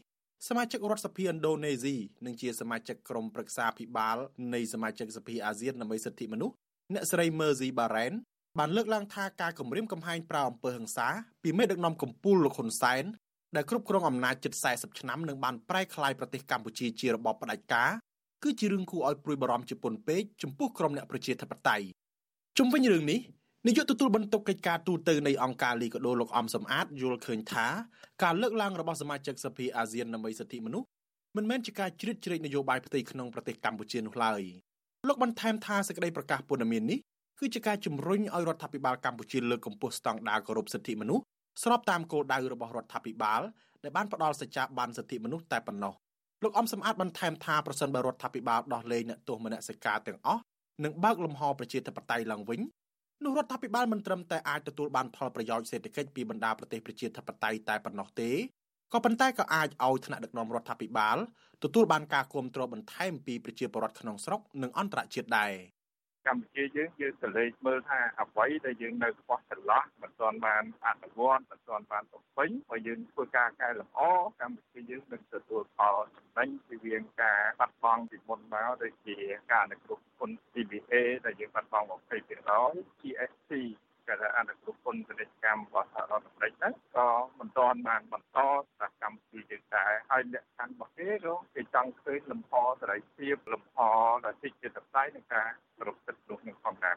Speaker 6: សមាជិករដ្ឋសភាឥណ្ឌូនេស៊ីនិងជាសមាជិកក្រុមប្រឹក្សាភិបាលនៃសមាជិកសភាអាស៊ានដើម្បីសិទ្ធិមនុស្សអ្នកស្រី Mercy Baren បានលើកឡើងថាការគម្រាមកំហែងប្រើអំពើហិង្សាពីមេដឹកនាំកម្ពុជាលោកហ៊ុនសែនដែលគ្រប់គ្រងអំណាចជិត40ឆ្នាំនិងបានប្រែក្លាយប្រទេសកម្ពុជាជារបបផ្ដាច់ការ គឺជារឿងគួរឲ្យព្រួយបារម្ភជាពន់ពេកចំពោះក្រុមអ្នកប្រជាធិបតេយ្យជុំវិញរឿងនេះនាយកទទួលបន្ទុកកិច្ចការទូតនៃអង្គការលីកាដូលោកអំសំអាតយល់ឃើញថាការលើកឡើងរបស់សមាជិកសភាអាស៊ានដើម្បីសិទ្ធិមនុស្សមិនមែនជាការជ្រៀតជ្រែកនយោបាយផ្ទៃក្នុងប្រទេសកម្ពុជានោះឡើយលោកបន្ថែមថាសេចក្តីប្រកាសព័ត៌មាននេះគឺជាការជំរុញឲ្យរដ្ឋាភិបាលកម្ពុជាលើកកម្ពស់ស្តង់ដារគោរពសិទ្ធិមនុស្សស្របតាមគោលដៅរបស់រដ្ឋាភិបាលដែលបានផ្ដល់សច្ចាប័នសិទ្ធិមនុស្សតែប៉ុណ្ណោះ លោកអំសំអាតបន្ថែមថាប្រសិនបើរដ្ឋាភិបាលដោះលែងអ្នកទោសមនសិការទាំងអស់និងបើកលំហប្រជាធិបតេយ្យឡើងវិញនោះរដ្ឋាភិបាលមិនត្រឹមតែអាចទទួលបានផលប្រយោជន៍សេដ្ឋកិច្ចពីបណ្ដាប្រទេសប្រជាធិបតេយ្យតែប៉ុណ្ណោះទេក៏ប៉ុន្តែក៏អាចឲ្យថ្នាក់ដឹកនាំរដ្ឋាភិបាលទទួលបានការគ្រប់គ្រងបន្ថែមពីប្រជាពលរដ្ឋក្នុងស្រុកនិងអន្តរជាតិដែរ
Speaker 8: កម្ពុជាយើងយើងទៅលេខមើលថាអ្វីដែលយើងនៅខ្វះចន្លោះមិនទាន់បានអនុវត្តមិនទាន់បានបំពេញបើយើងធ្វើការកែលម្អកម្ពុជាយើងនឹងទទួលផលចំណេញពីវាងការបាត់បង់ពីមុនមកដូចជាការអនុគ្រោះពន្ធ CBA ដែលយើងបាត់បង់20% GST គេថាអនុគ្រោះពន្ធពាណិជ្ជកម្មរបស់សហរដ្ឋអាមេរិកហ្នឹងក៏មិនទាន់បានបន្តតាមកម្មវិធីយើងដែរហើយលក្ខខណ្ឌរបស់គេក៏គេចង់ឃើញលំហសេរីភាពលំហដែលទីជាតបតៃនឹងការរកសិទ្ធិនោះនឹងផងដែរ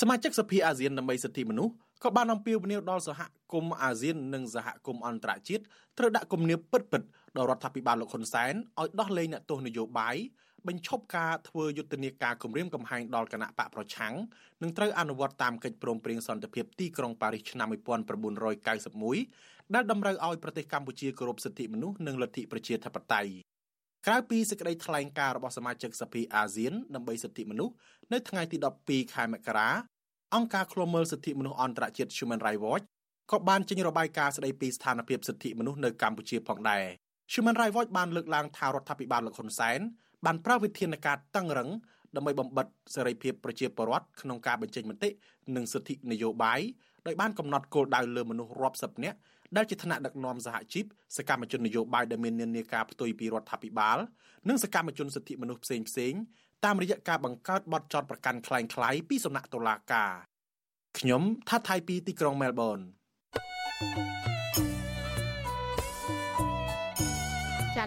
Speaker 6: សមាជិកសភាអាស៊ានដើម្បីសិទ្ធិមនុស្សក៏បានអំពាវនាវដល់សហគមន៍អាស៊ាននិងសហគមន៍អន្តរជាតិត្រូវដាក់គំនាបពិតៗដល់រដ្ឋាភិបាលលោកហ៊ុនសែនឲ្យដោះលែងអ្នកទោសនយោបាយ បញ្ឈប់ការធ្វើយុទ្ធនាការគម្រាមកំហែងដល់គណៈបកប្រឆាំងនិងត្រូវអនុវត្តតាមកិច្ចព្រមព្រៀងសន្តិភាពទីក្រុងប៉ារីសឆ្នាំ1991ដែលតម្រូវឲ្យប្រទេសកម្ពុជាគោរពសិទ្ធិមនុស្សនិងលទ្ធិប្រជាធិបតេយ្យក្រៅពីសេចក្តីថ្លែងការណ៍របស់សមាជិកសភាអាស៊ានដើម្បីសិទ្ធិមនុស្សនៅថ្ងៃទី12ខែមករាអង្គការឃ្លាំមើលសិទ្ធិមនុស្សអន្តរជាតិ Human Rights Watch ក៏បានចេញរបាយការណ៍ស្តីពីស្ថានភាពសិទ្ធិមនុស្សនៅកម្ពុជាផងដែរ Human Rights Watch បានលើកឡើងថារដ្ឋាភិបាលលោកហ៊ុនសែន បានប្រើវិធានការតឹងរឹងដើម្បីបំបិតសេរីភាពប្រជាពលរដ្ឋក្នុងការបញ្ចេញមតិនិងសិទ្ធិនយោបាយដោយបានកំណត់គោលដៅលើមនុស្សរាប់សិបនាក់ដែលជាថ្នាក់ដឹកនាំសហជីពសកម្មជននយោបាយដែលមាននានាការផ្ទុយពីរដ្ឋាភិបាលនិងសកម្មជនសិទ្ធិមនុស្សផ្សេងផ្សេងតាមរយៈការបង្កើតបទចោទប្រកាន់คล้ายៗពីសំណាក់តុលាការខ្ញុំថាថៃពីទីក្រុងមែលប៊ន
Speaker 1: ចា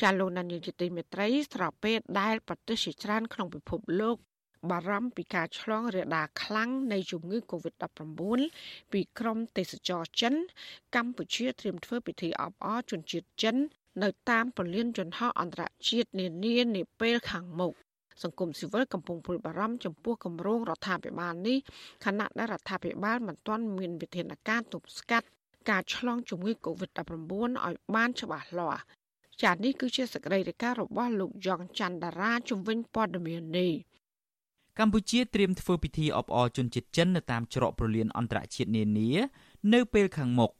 Speaker 1: ចាលោកនាយកជាទីមេត្រីស្របពេលដែលប្រទេសជាច្រើនក្នុងពិភពលោក បារម្ភពីការឆ្លងរាលដាលខ្លាំងនៃជំងឺ Covid-19 ពីក្រុមទេសចរចិន កម្ពុជាត្រៀមធ្វើពិធីអបអរជនជាតិចិន នៅតាមពលានយន្តហោះអន្តរជាតិនានានាពេលខាងមុខសង្គមស៊ីវិលកំពុងព្រួយបារម្ភចំពោះគម្រោងរដ្ឋាភិបាលនេះខណៈដែលរដ្ឋាភិបាលមិនទាន់មានវិធានការទប់ស្កាត់ការឆ្លងជំងឺ Covid-19 ឲ្យបានច្បាស់លាស់ ចា៎នេះគឺជាសកម្មភាពរបស់លោកយ៉ងច័ន្ទតារាជំវិញព័ត៌មាននេះ
Speaker 9: កម្ពុជាត្រៀមធ្វើពិធីអបអរជនជាតិចិននៅតាមច្រកប្រលានអន្តរជាតិនានា នៅពេលខាងមុខ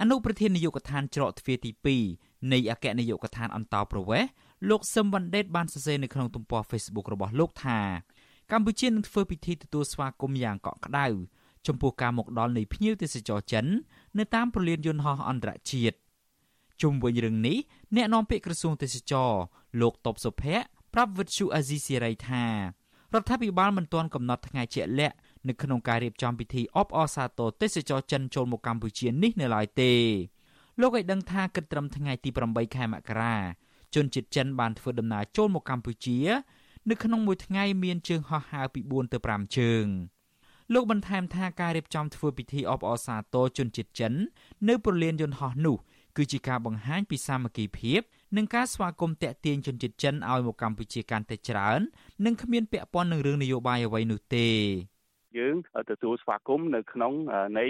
Speaker 9: អនុប្រធាននាយកដ្ឋានច្រកទ្វារទី2នៃអគ្គនាយកដ្ឋានអន្តរប្រវេសន៍លោកសឹមវ៉ាន់ដេតបានសរសេរនៅក្នុងទំព័រ Facebook របស់លោកថាកម្ពុជានឹងធ្វើពិធីទទួលស្វាគមន៍យ៉ាងកក់ក្ដៅចំពោះការមកដល់នៃភ្ញៀវទេសចរចិន នៅតាមប្រលានយន្តហោះអន្តរជាតិ ជុំវិញរឿងនេះអ្នកនាំពាក្យក្រសួងទេសចរលោកតបសុភ័ក្រប្រាប់វិទ្យុអាស៊ីសេរីថារដ្ឋាភិបាលមិនទាន់កំណត់ថ្ងៃជាក់លាក់នៅក្នុងការរៀបចំពិធីអបអរសាទរទេសចរចិនចូលមកកម្ពុជានេះនៅឡើយទេលោកឲ្យដឹងថាគិតត្រឹមថ្ងៃទី8ខែមករាជនជាតិចិនបានធ្វើដំណើរចូលមកកម្ពុជា នៅក្នុងមួយថ្ងៃមានជើងហោះហើរពី4ទៅ5ជើងលោកបន្ថែមថាការរៀបចំធ្វើពិធីអបអរសាទរជនជាតិចិន នៅប្រលានយន្តហោះនោះ គឺជាការបង្ហាញពីសាមគ្គីភាពនិងការស្វាគមន៍តាក់ទាញជនជាតិចិនឲ្យមកកម្ពុជាកាន់តែច្រើន និងគ្មានពាក់ព័ន្ធនឹងរឿងនយោបាយអ្វីនោះទេ
Speaker 10: យើងទទួលស្វាគមន៍នៅក្នុងនៃ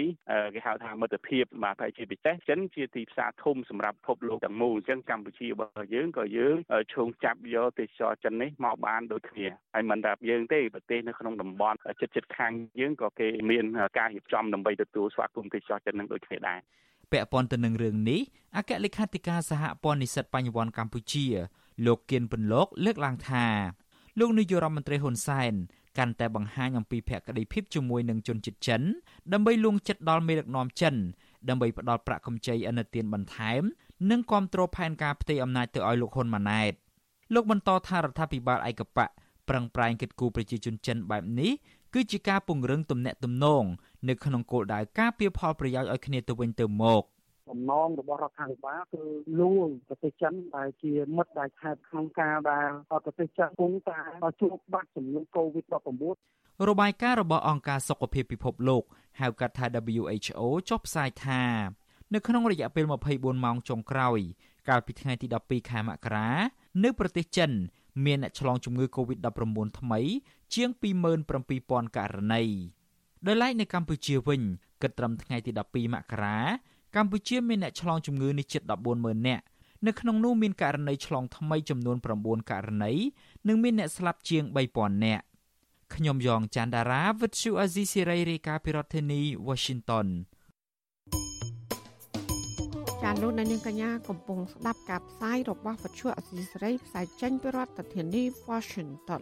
Speaker 10: គេហៅថាមិត្តភាពបាទតែជាពិសេសចិនជាទីផ្សារធំសម្រាប់ពិភពលោកទាំងមូលអញ្ចឹងកម្ពុជារបស់យើងក៏យើងឈោងចាប់យកទេសចរចិននេះមកបានដូចគ្នាហើយមិនតែយើងទេប្រទេសនៅក្នុងតំបន់ជិតជិតខាងយើងក៏គេមានការរៀបចំដើម្បីទទួលស្វាគមន៍ទេសចរចិននឹងដូចគ្នាដែរ
Speaker 9: ពាក់ព័ន្ធទៅនឹងរឿងនេះអគ្គលេខាធិការសហព័ន្ធនិស្សិតបញ្ញវន្តកម្ពុជា លោកគៀនពន្លកលើកឡើងថាលោកនាយករដ្ឋមន្ត្រីហ៊ុនសែនកាន់តែបង្ហាញអំពីភក្តីភាពជាមួយនឹងជនជាតិចិន ដើម្បីលួងចិត្តដល់មេដឹកនាំចិនដើម្បីផ្ដល់ប្រាក់កម្ចីឥណទានបន្ថែម និងគ្រប់គ្រងផែនការផ្ទៃអំណាចទៅឲ្យលោកហ៊ុនម៉ាណែតលោកបន្តថារដ្ឋាភិបាលឯកបកប្រឹងប្រែងគិតគូរប្រជាជនចិនបែបនេះគឺជាការពង្រឹងទំនាក់ទំនង នៅក្នុងគោលដៅការពារផលប្រយោជន៍ឲ្យគ្នាទៅវិញទៅមក។
Speaker 11: បំណងរបស់រដ្ឋាភិបាលគឺលួងប្រទេសចិនដែលជាមិត្តដែលខេត្តក្នុងការដែលប្រទេសចិនគង់តែជួបបាត់ជំងឺ Covid-19
Speaker 9: របាយការណ៍របស់អង្គការសុខភាពពិភពលោកហៅកាត់ថា WHO ចុះផ្សាយថានៅក្នុងរយៈពេល24ម៉ោងចុងក្រោយ កាលពីថ្ងៃទី12ខែមករានៅប្រទេសចិន មានអ្នកឆ្លងជំងឺ Covid-19 ថ្មី ជាង27000ករណី ដោយឡែកនៅកម្ពុជាវិញគិតត្រឹមថ្ងៃទី12មករាកម្ពុជាមានអ្នកឆ្លងជំងឺនេះជិត140,000នាក់នៅក្នុងនោះមានករណីឆ្លងថ្មីចំនួន9ករណីនិងមានអ្នកស្លាប់ជាង3000នាក់ខ្ញុំយ៉ងច័ន្ទដារាវិទ្យុអាស៊ីសេរីរាយការណ៍ពីរដ្ឋធានី Washington
Speaker 1: ចាលោកនាងកញ្ញាកំពុងស្ដាប់ការផ្សាយរបស់វិទ្យុអាស៊ីសេរីផ្សាយចេញពីរដ្ឋធានី Washington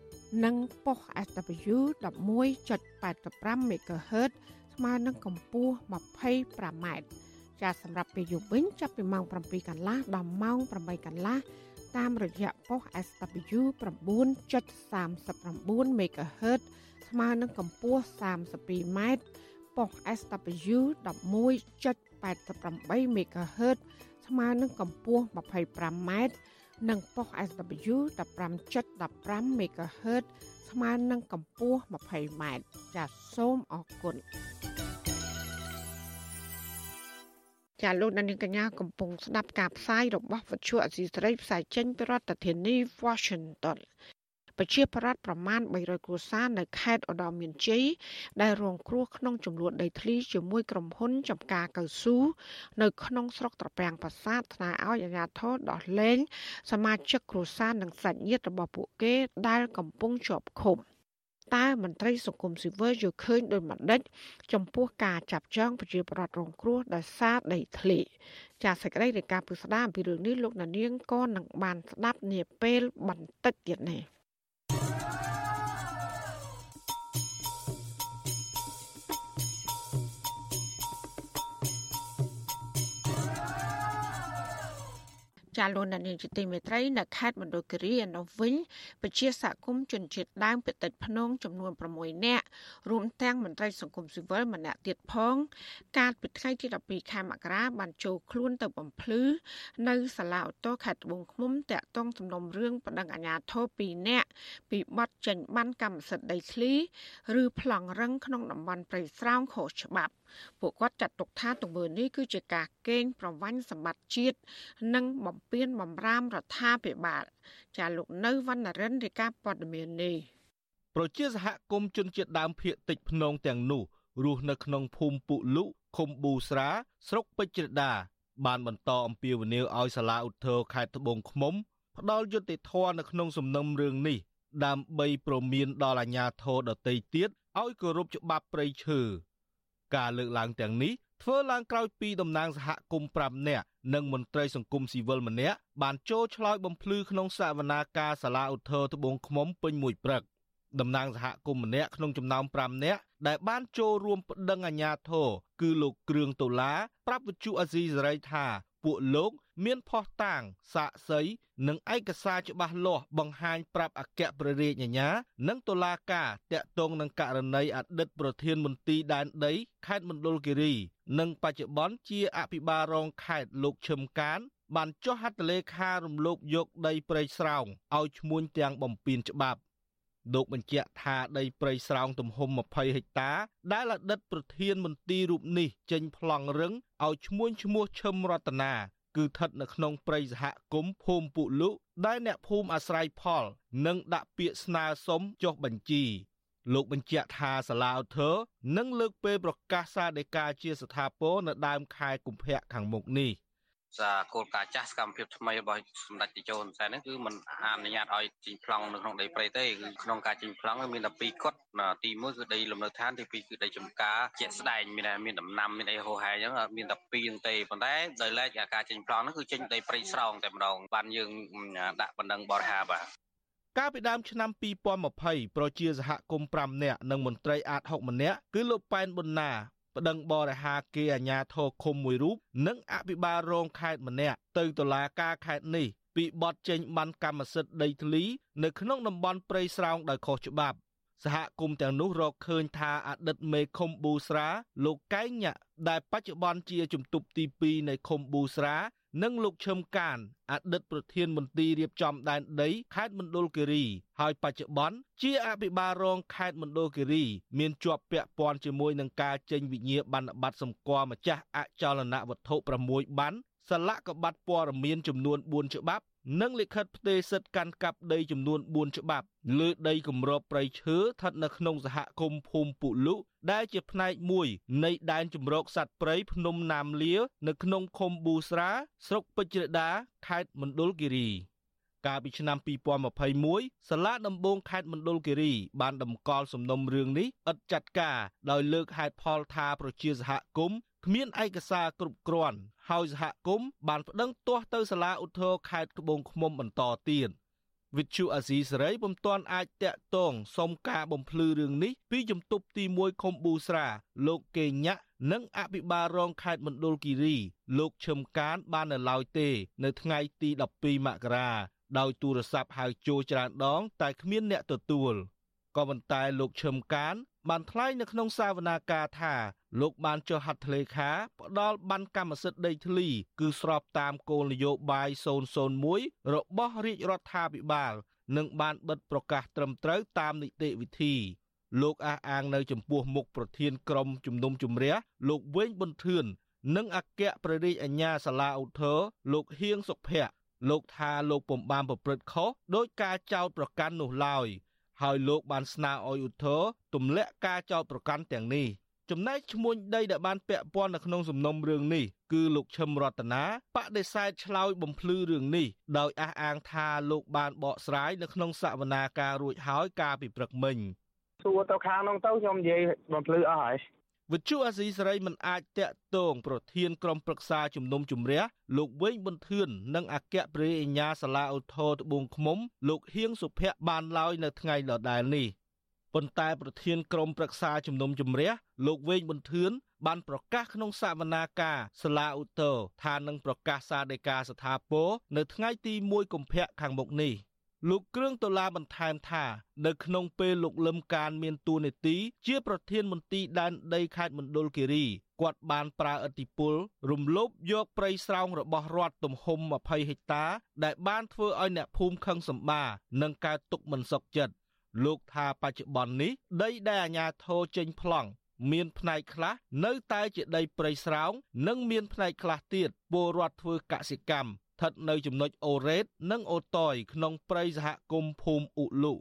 Speaker 1: និងប៉ុស SW 11.85 MHz ស្មើនឹងកម្ពស់25ម៉ែត្រចាសសម្រាប់ពេលយប់វិញចាប់ពីម៉ោង7កន្លះដល់ម៉ោង8កន្លះតាមរយៈប៉ុស SW 9.39 MHz ស្មើនឹងកម្ពស់32ម៉ែត្រប៉ុស SW 11.88 MHz ស្មើនឹងកម្ពស់25ម៉ែត្រ និងប៉ុស SW 15.15 MHz ស្មើនឹងកម្ពស់ 20ម៉ែត្រចាសសូមអរគុណចាលោកនាងកញ្ញាកំពុងស្ដាប់ការផ្សាយរបស់វិទ្យុអសីស្រីផ្សាយចេញពីរដ្ឋធានី Washington ប្រជាប្រដ្ឋប្រមាណ300គ្រួសារនៅខេត្តឧត្តរមានជ័យដែលរងគ្រោះក្នុងចំនួនដីធ្លីជាមួយក្រុមហ៊ុនចំការកៅស៊ូនៅក្នុងស្រុកត្រពាំងប្រាសាទថ្នាក់ឲ្យអាជ្ញាធរដោះលែងសមាជិកគ្រួសារនិងសាច់ញាតិរបស់ពួកគេដែលកំពុងជាប់ឃុំតើមន្ត្រីសង្គមស៊ីវិលយល់ឃើញដោយម្ដេចចំពោះការចាប់ចងប្រជាប្រដ្ឋរងគ្រោះដោយសារដីធ្លីចាសសេចក្តីរាយការណ៍ពិស្ដារអំពីរឿងនេះលោកណានៀងក៏នឹងបានស្ដាប់នាពេលបន្តិចទៀតនេះ ចាលោកនានីជាទីមេត្រីនៅខេត្តមណ្ឌលគិរីឯនោះវិញពជាសហគមន៍ជនជាតិដើមភាគតិចភ្នងចំនួន6នាក់រួមទាំងមន្ត្រីសង្គមស៊ីវិលម្នាក់ទៀតផង កាលពីថ្ងៃទី12ខែមករាបានចូលខ្លួនទៅបំភ្លឺនៅសាលាឧទ្ធរខេត្តត្បូងឃ្មុំតាក់ទងសំណុំរឿងប្តឹងអាជ្ញាធរ2នាក់ពីបទចេញបានកម្មសិទ្ធិដីធ្លីឬប្លង់រឹងក្នុងតំបន់ព្រៃស្រោងខុសច្បាប់ពួកគាត់ចាត់ទុកថាទង្វើនេះគឺជាការកេងប្រវ័ញ្ចសម្បត្តិជាតិនិងបំពានបំរាមរដ្ឋាភិបាលចាលោកនៅវណ្ណរិនរាជការព័ត៌មាននេះ
Speaker 12: ប្រជាសហគមន៍ជនជាតិដើមភាគតិចភ្នងទាំងនោះរស់នៅក្នុងភូមិពុលុឃុំប៊ូស្រា ស្រុកពេជ្រដា បានបន្តអំពាវនាវឲ្យសាលាឧទ្ធរខេត្តត្បូងឃ្មុំផ្ដល់យុត្តិធម៌នៅក្នុងសំណុំរឿងនេះដើម្បីប្រមានដល់អាជ្ញាធរដទៃទៀតឲ្យគោរពច្បាប់ព្រៃឈើការលើកឡើងទាំងនេះ ធ្វើឡើងក្រោយពីតំណាងសហគមន៍5នាក់និងមន្ត្រីសង្គមស៊ីវិលម្នាក់បានចូលឆ្លើយបំភ្លឺក្នុងសវនាការសាលាឧទ្ធរត្បូងឃ្មុំពេញមួយព្រឹកតំណាងសហគមន៍ម្នាក់ក្នុងចំណោម5នាក់ដែលបានចូលរួមប្តឹងអាជ្ញាធរគឺលោកគ្រឿងដុល្លារប្រាប់វិទ្យុអាស៊ីសេរីថាពួកលោក មានផុសតាងសាកសីនិងឯកសារច្បាស់លាស់បង្ហាញប្រាប់អគ្គព្រះរាជអាជ្ញា និងតុលាការតាក់ទងនឹងករណីអតីតប្រធានមន្ត្រីដែនដីខេត្តមណ្ឌលគិរី និងបច្ចុប្បន្នជាអភិបាលរងខេត្តលោកឈឹមកានបានចុះហត្ថលេខារំលោភយកដីព្រៃស្រោងឲ្យឈ្មួញទាំងបំពេញច្បាប់លោកបញ្ជាក់ថាដីព្រៃស្រោងទំហំ20ហិកតា ដែលអតីតប្រធានមន្ត្រីរូបនេះចេញប្លង់រឹងឲ្យឈ្មួញឈ្មោះឈឹមរតនា គឺស្ថិតនៅក្នុងព្រៃសហគមន៍ភូមិពុលុដែលអ្នកភូមិអាស្រ័យផល និងដាក់ពាក្យស្នើសុំចុះបញ្ជីលោកបញ្ជាក់ថាសាឡាអូធើនឹងលើកពេលប្រកាសសាដីកាជាស្ថាពរនៅដើមខែកុម្ភៈខាងមុខនេះ។
Speaker 13: សា គោលការណ៍ចាស់សកម្មភាពថ្មីរបស់សម្ដេចតេជោហ៊ុនសែននេះគឺมันអនុញ្ញាតឲ្យចេញប្លង់នៅក្នុងដីព្រៃទេគឺក្នុងការចេញប្លង់មានតែពីរគត់ទី1គឺដីលំនៅឋានទី2គឺដីចំការជាក់ស្ដែងមានមានដំណាំមានអីហូហែអញ្ចឹងមានតែពីរហ្នឹងទេប៉ុន្តែដោយឡែកការចេញប្លង់ហ្នឹងគឺចេញដីព្រៃស្រោងតែម្ដងបានយើងដាក់បណ្ដឹងបរិហាបាទ
Speaker 12: កាលពីដើមឆ្នាំ2020ប្រជាសហគមន៍5នាក់និងមន្ត្រីអាត6ម្នាក់គឺលោកប៉ែនប៊ុនណា ប្តឹងបរិហាគេអាញាធរឃុំមួយរូបនិងអភិបាលរងខេត្តម្នាក់ទៅតុលាការខេត្តនេះពីបទចេញបានកម្មសិទ្ធិដីធ្លីនៅក្នុងតំបន់ព្រៃស្រោងដោយខុសច្បាប់សហគមន៍ទាំងនោះរកឃើញថាអតីតមេឃុំប៊ូស្រាលោកកែងញ៉ាដែលបច្ចុប្បន្នជាជំទប់ទី2នៃឃុំប៊ូស្រា និងលោកឈឹមកានអតីតប្រធានមន្ត្រីរៀបចំដែនដីខេត្តមណ្ឌលគិរី ហើយបច្ចុប្បន្នជាអភិបាលរងខេត្តមណ្ឌលគិរី មានជាប់ពាក់ព័ន្ធជាមួយនឹងការចេញវិញ្ញាបនបត្រសម្គាល់ម្ចាស់អចលនវត្ថុ6បានសន្លាក់កបាត់ព័ត៌មានចំនួន4ច្បាប់ និងលិខិតផ្ទេរសិទ្ធិកាន់កាប់ដីចំនួន4ច្បាប់លើដីគម្របព្រៃឈើស្ថិតនៅក្នុងសហគមន៍ភូមិពុលុដែលជាផ្នែកមួយនៃដែនជំរកសត្វព្រៃភ្នំណាមលានៅក្នុងឃុំប៊ូស្រាស្រុកពេជ្រដាខេត្តមណ្ឌលគិរីកាលពីឆ្នាំ2021សាលាដំបងខេត្តមណ្ឌលគិរីបានដំកល់សំណុំរឿងនេះឥតចាត់ការដោយលើកហេតុផលថាប្រជាសហគមន៍គ្មានឯកសារគ្រប់គ្រាន់ ហើយសហគមន៍បានប្តឹងទាស់ទៅសាលាឧទ្ធរខេត្តត្បូងឃ្មុំបន្តទៀតវិទ្យុអាស៊ីសេរីពុំទាន់អាចតាក់ទងសុំការបំភ្លឺរឿងនេះពីជំទប់ទី1ខុំប៊ូស្រា លោកកេញ៉ាក់និងអភិបាលរងខេត្តមណ្ឌលគិរី លោកឈឹមកានបាននៅឡើយទេ នៅថ្ងៃទី12មករាដោយទូរស័ព្ទហៅចូលច្រើនដង តែគ្មានអ្នកទទួលក៏ប៉ុន្តែលោកឈឹមកាន បានថ្លែងនៅក្នុងសាវនាកាថាលោកបានចុះហត្ថលេខាផ្ដាល់បានកម្មសិទ្ធិដីធ្លី គឺស្របតាមគោលនយោបាយ001របស់រាជរដ្ឋាភិបាល និងបានបិទប្រកាសត្រឹមត្រូវតាមនីតិវិធីលោកអះអាងនៅចំពោះមុខប្រធានក្រុមជំនុំជម្រះលោកវែងប៊ុនធឿននិងអគ្គព្រះរាជអាជ្ញាសាលាឧទ្ធរលោកហៀងសុភ័ក្រលោកថាលោកពំបានប្រព្រឹត្តខុសដោយការចោទប្រកាន់នោះឡើយ ហើយលោកបានស្នើឲ្យឧទ្ធរទម្លាក់ការចោទប្រកាន់ទាំងនេះចំណែកឈ្មោះដីដែលបានពាក់ព័ន្ធនៅក្នុងសំណុំរឿងនេះគឺលោកឈឹមរតនាបដិសេធឆ្លើយបំភ្លឺរឿងនេះដោយអះអាងថាលោកបានបកស្រាយនៅក្នុងសវនាការរួចហើយកាលពីព្រឹកមិញ
Speaker 14: សួរទៅខាងនោះទៅខ្ញុំនិយាយបំភ្លឺអស់ហើយ
Speaker 12: វិទ្យុអាស៊ីសេរីមិនអាចតាក់ទងប្រធានក្រុមប្រឹក្សាជំនុំជម្រះលោកវែងប៊ុនធឿននិងអគ្គព្រះអញ្ញាសាលាឧទ្ធរត្បូងឃ្មុំ លោកហៀងសុភ័ក្របានឡើយនៅថ្ងៃដដែលនេះប៉ុន្តែប្រធានក្រុមប្រឹក្សាជំនុំជម្រះលោកវែងប៊ុនធឿនបានប្រកាសក្នុងសវនាការសាលាឧទ្ធរថានឹងប្រកាសសាលដីកាស្ថាពរនៅថ្ងៃទី1កុម្ភៈខាងមុខនេះ។ លោកគ្រឿងដុល្លារបន្ថែមថានៅក្នុងពេលលោកលឹមកានមានតួនាទីជាប្រធានមន្ទីរដែនដីខេត្តមណ្ឌលគិរីគាត់បានប្រើឥទ្ធិពល រំលោភយកព្រៃស្រោងរបស់រដ្ឋទំហំ20ហិកតា ដែលបានធ្វើឲ្យអ្នកភូមិខឹងសម្បានិងកើតទុកមិនសុខចិត្តលោកថាបច្ចុប្បន្ននេះដីដែលអាជ្ញាធរចេញប្លង់មានផ្នែកខ្លះនៅតែជាដីព្រៃស្រោង និងមានផ្នែកខ្លះទៀតពលរដ្ឋធ្វើកសិកម្ម ថិតនៅចំណុចអូរ៉េត និងអូតយក្នុងព្រៃសហគមន៍ភូមិអ៊ុលូ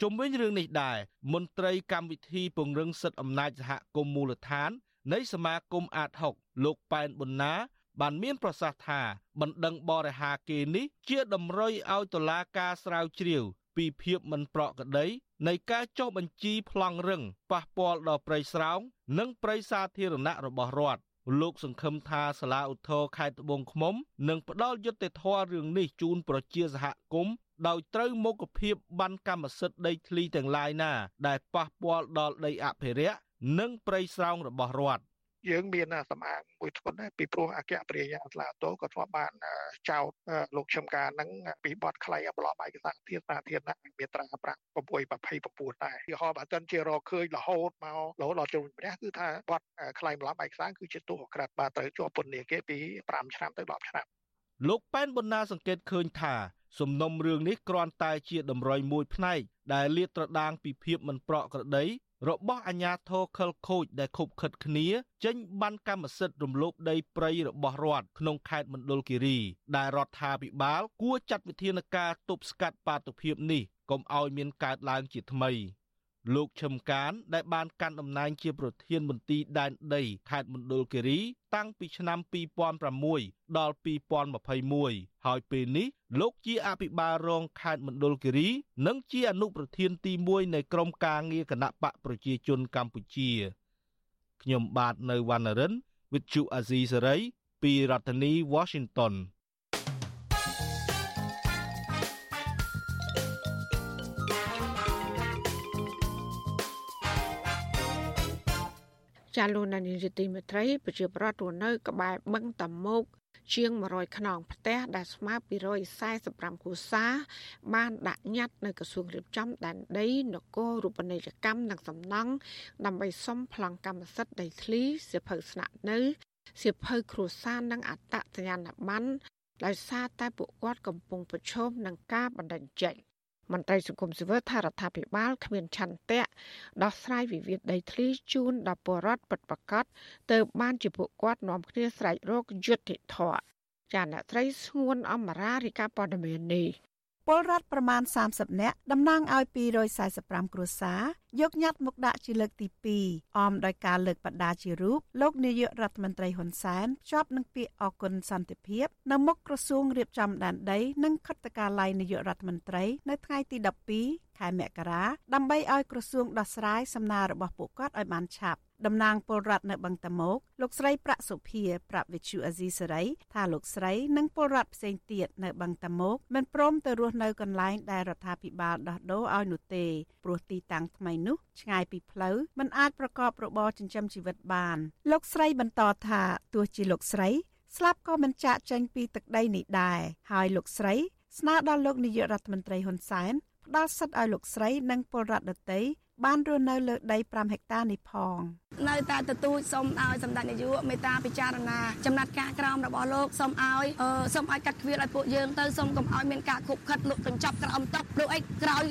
Speaker 12: ជុំវិញរឿងនេះដែរមន្ត្រីកម្មវិធីពង្រឹងសិទ្ធិអំណាចសហគមន៍មូលដ្ឋាន នៃសមាគមអាត6លោកប៉ែនប៊ុនណា បានមានប្រសាសន៍ថាបណ្ដឹងបរិហាគេនេះជាតម្រុយឲ្យតុលាការស្រាវជ្រាវពីភាពមិនប្រក្រតីនៃការចុះបញ្ជីប្លង់រឹងប៉ះពាល់ដល់ព្រៃស្រោង និងព្រៃសាធារណៈរបស់រដ្ឋ លោកសង្ឃឹមថាសាលាឧទ្ធរខេត្តត្បូងឃ្មុំនឹងផ្ដល់យុត្តិធម៌រឿងនេះជូនប្រជាសហគមន៍ដោយត្រូវមុខភាពបានកម្មសិទ្ធិដីធ្លីទាំងឡាយណា ដែលប៉ះពាល់ដល់ដីអភិរក្សនិងព្រៃស្រោងរបស់រដ្ឋ
Speaker 15: យើងមានសម្អាងមួយធ្ងន់ដែរពីព្រោះអគ្គព្រះយាសាឡាតូក៏ធ្លាប់បានចោទលោកឈឹមការនឹងពីបទក្លែងប្លន់ឯកសារធាតុសាធារណៈមាត្រា5 6 29ដែរឧទាហរណ៍បើសិនជារកឃើញរហូតមករហូតដល់ជុំព្រះគឺថាបទក្លែងប្លន់ឯកសារគឺជាទោសក្រិតបាទត្រូវជាប់ពន្ធនាគារពី5ឆ្នាំទៅ10ឆ្នាំ
Speaker 12: លោកប៉ែនបណ្ណាសង្កេតឃើញថាសំណុំរឿងនេះគ្រាន់តែជាតម្រុយមួយផ្នែកដែលលាតត្រដាងពីភាពមិនប្រក្រតី របស់អាញាធរខលខូចដែលខុបខិតគ្នាចេញបានកម្មសិទ្ធិរំលោភដីព្រៃរបស់រដ្ឋក្នុងខេត្តមណ្ឌលគិរី ដែលរដ្ឋាភិបាល គួរចាត់វិធានការទប់ស្កាត់បាតុភិបនេះកុំឲ្យមានកើតឡើងជាថ្មី។ លោកឈឹមកាន ដែលបានកាន់តំណែងជាប្រធានមន្ទីរដែនដីខេត្តមណ្ឌលគិរីតាំងពីឆ្នាំ2006ដល់2021ហើយពេលនេះលោកជាអភិបាលរងខេត្តមណ្ឌលគិរី និងជាអនុប្រធានទី1នៃក្រុមការងារគណៈបកប្រជាជនកម្ពុជាខ្ញុំបាទនៅវណ្ណរិន with Chu Azizi Saray ពីរដ្ឋធានី Washington
Speaker 1: ចាលោកនានីជាទីមេត្រីប្រជាប្រដ្ឋរស់នៅ ក្បែរបឹងតាមុកជាង100ខ្នងផ្ទះដែលស្មើ245គូសាបានដាក់ញត្តិនៅក្រសួងរៀបចំដែនដីនគររូបនីយកម្មនិងសំណង់ដើម្បីសុំប្លង់កម្មសិទ្ធិដីធ្លីសិភៅស្នាក់នៅសិភៅគ្រួសារនិងអត្តសញ្ញាណប័ណ្ណដោយសារតែពួកគាត់កំពុងប្រឈមនឹងការបណ្តេញចេញ មន្ត្រីសង្គមស៊ីវិលថារដ្ឋាភិបាលគ្មានឆន្ទៈដោះស្រាយវិវាទដីធ្លីជូនដល់ពលរដ្ឋពិតប្រាកដទៅបានជាពួកគាត់នាំគ្នាស្រែករកយុត្តិធម៌ចាអ្នកត្រីស្ងួនអមរារិកាព័ត៌មាននេះ
Speaker 16: ពលរដ្ឋប្រមាណ30នាក់តំណាងឲ្យ245គ្រួសារយកញត្តិមកដាក់ជាលើកទី2អមដោយការលើកបដាជារូបលោកនាយករដ្ឋមន្ត្រីហ៊ុនសែនភ្ជាប់នឹងពាក្យអគុណសន្តិភាពនៅមុខក្រសួងរៀបចំដែនដី និងខិត្តកាល័យនាយករដ្ឋមន្ត្រី នៅថ្ងៃទី12 ខែមករាដើម្បីឲ្យក្រសួងដោះស្រាយសំណើរបស់ពួកគាត់ឲ្យបានឆាប់តំណាងពលរដ្ឋនៅបឹងតមោកលោកស្រីប្រាក់សុភាប្រាប់វិទ្យុអាស៊ីសេរីថាលោកស្រីនិងពលរដ្ឋផ្សេងទៀតនៅបឹងតមោកមិនព្រមទៅរស់នៅកន្លែងដែលរដ្ឋាភិបាលដោះដូរឲ្យនោះទេព្រោះទីតាំងថ្មីនោះឆ្ងាយពីផ្លូវមិនអាចប្រកបរបរចិញ្ចឹមជីវិតបាន លោកស្រីបន្តថាទោះជាលោកស្រីស្លាប់ក៏មិនចាកចេញពីទឹកដីនេះដែរហើយលោកស្រីស្នើដល់លោកនាយករដ្ឋមន្ត្រីហ៊ុនសែន ផ្ដល់សិទ្ធិឲ្យលោកស្រី និងពលរដ្ឋដទៃ បានរស់នៅលើដី5ហិកតានេះផង
Speaker 17: នៅតែទទូចសូមឲ្យសម្ដេចនាយកមេត្តាពិចារណាចំណាត់ការក្រមរបស់លោកសូមឲ្យសូមឲ្យកាត់គ្វាលឲ្យពួកយើងទៅសូមកុំឲ្យមានការខុបខិតលក់កញ្ចប់ក្រោមតុព្រោះអីក្រោយ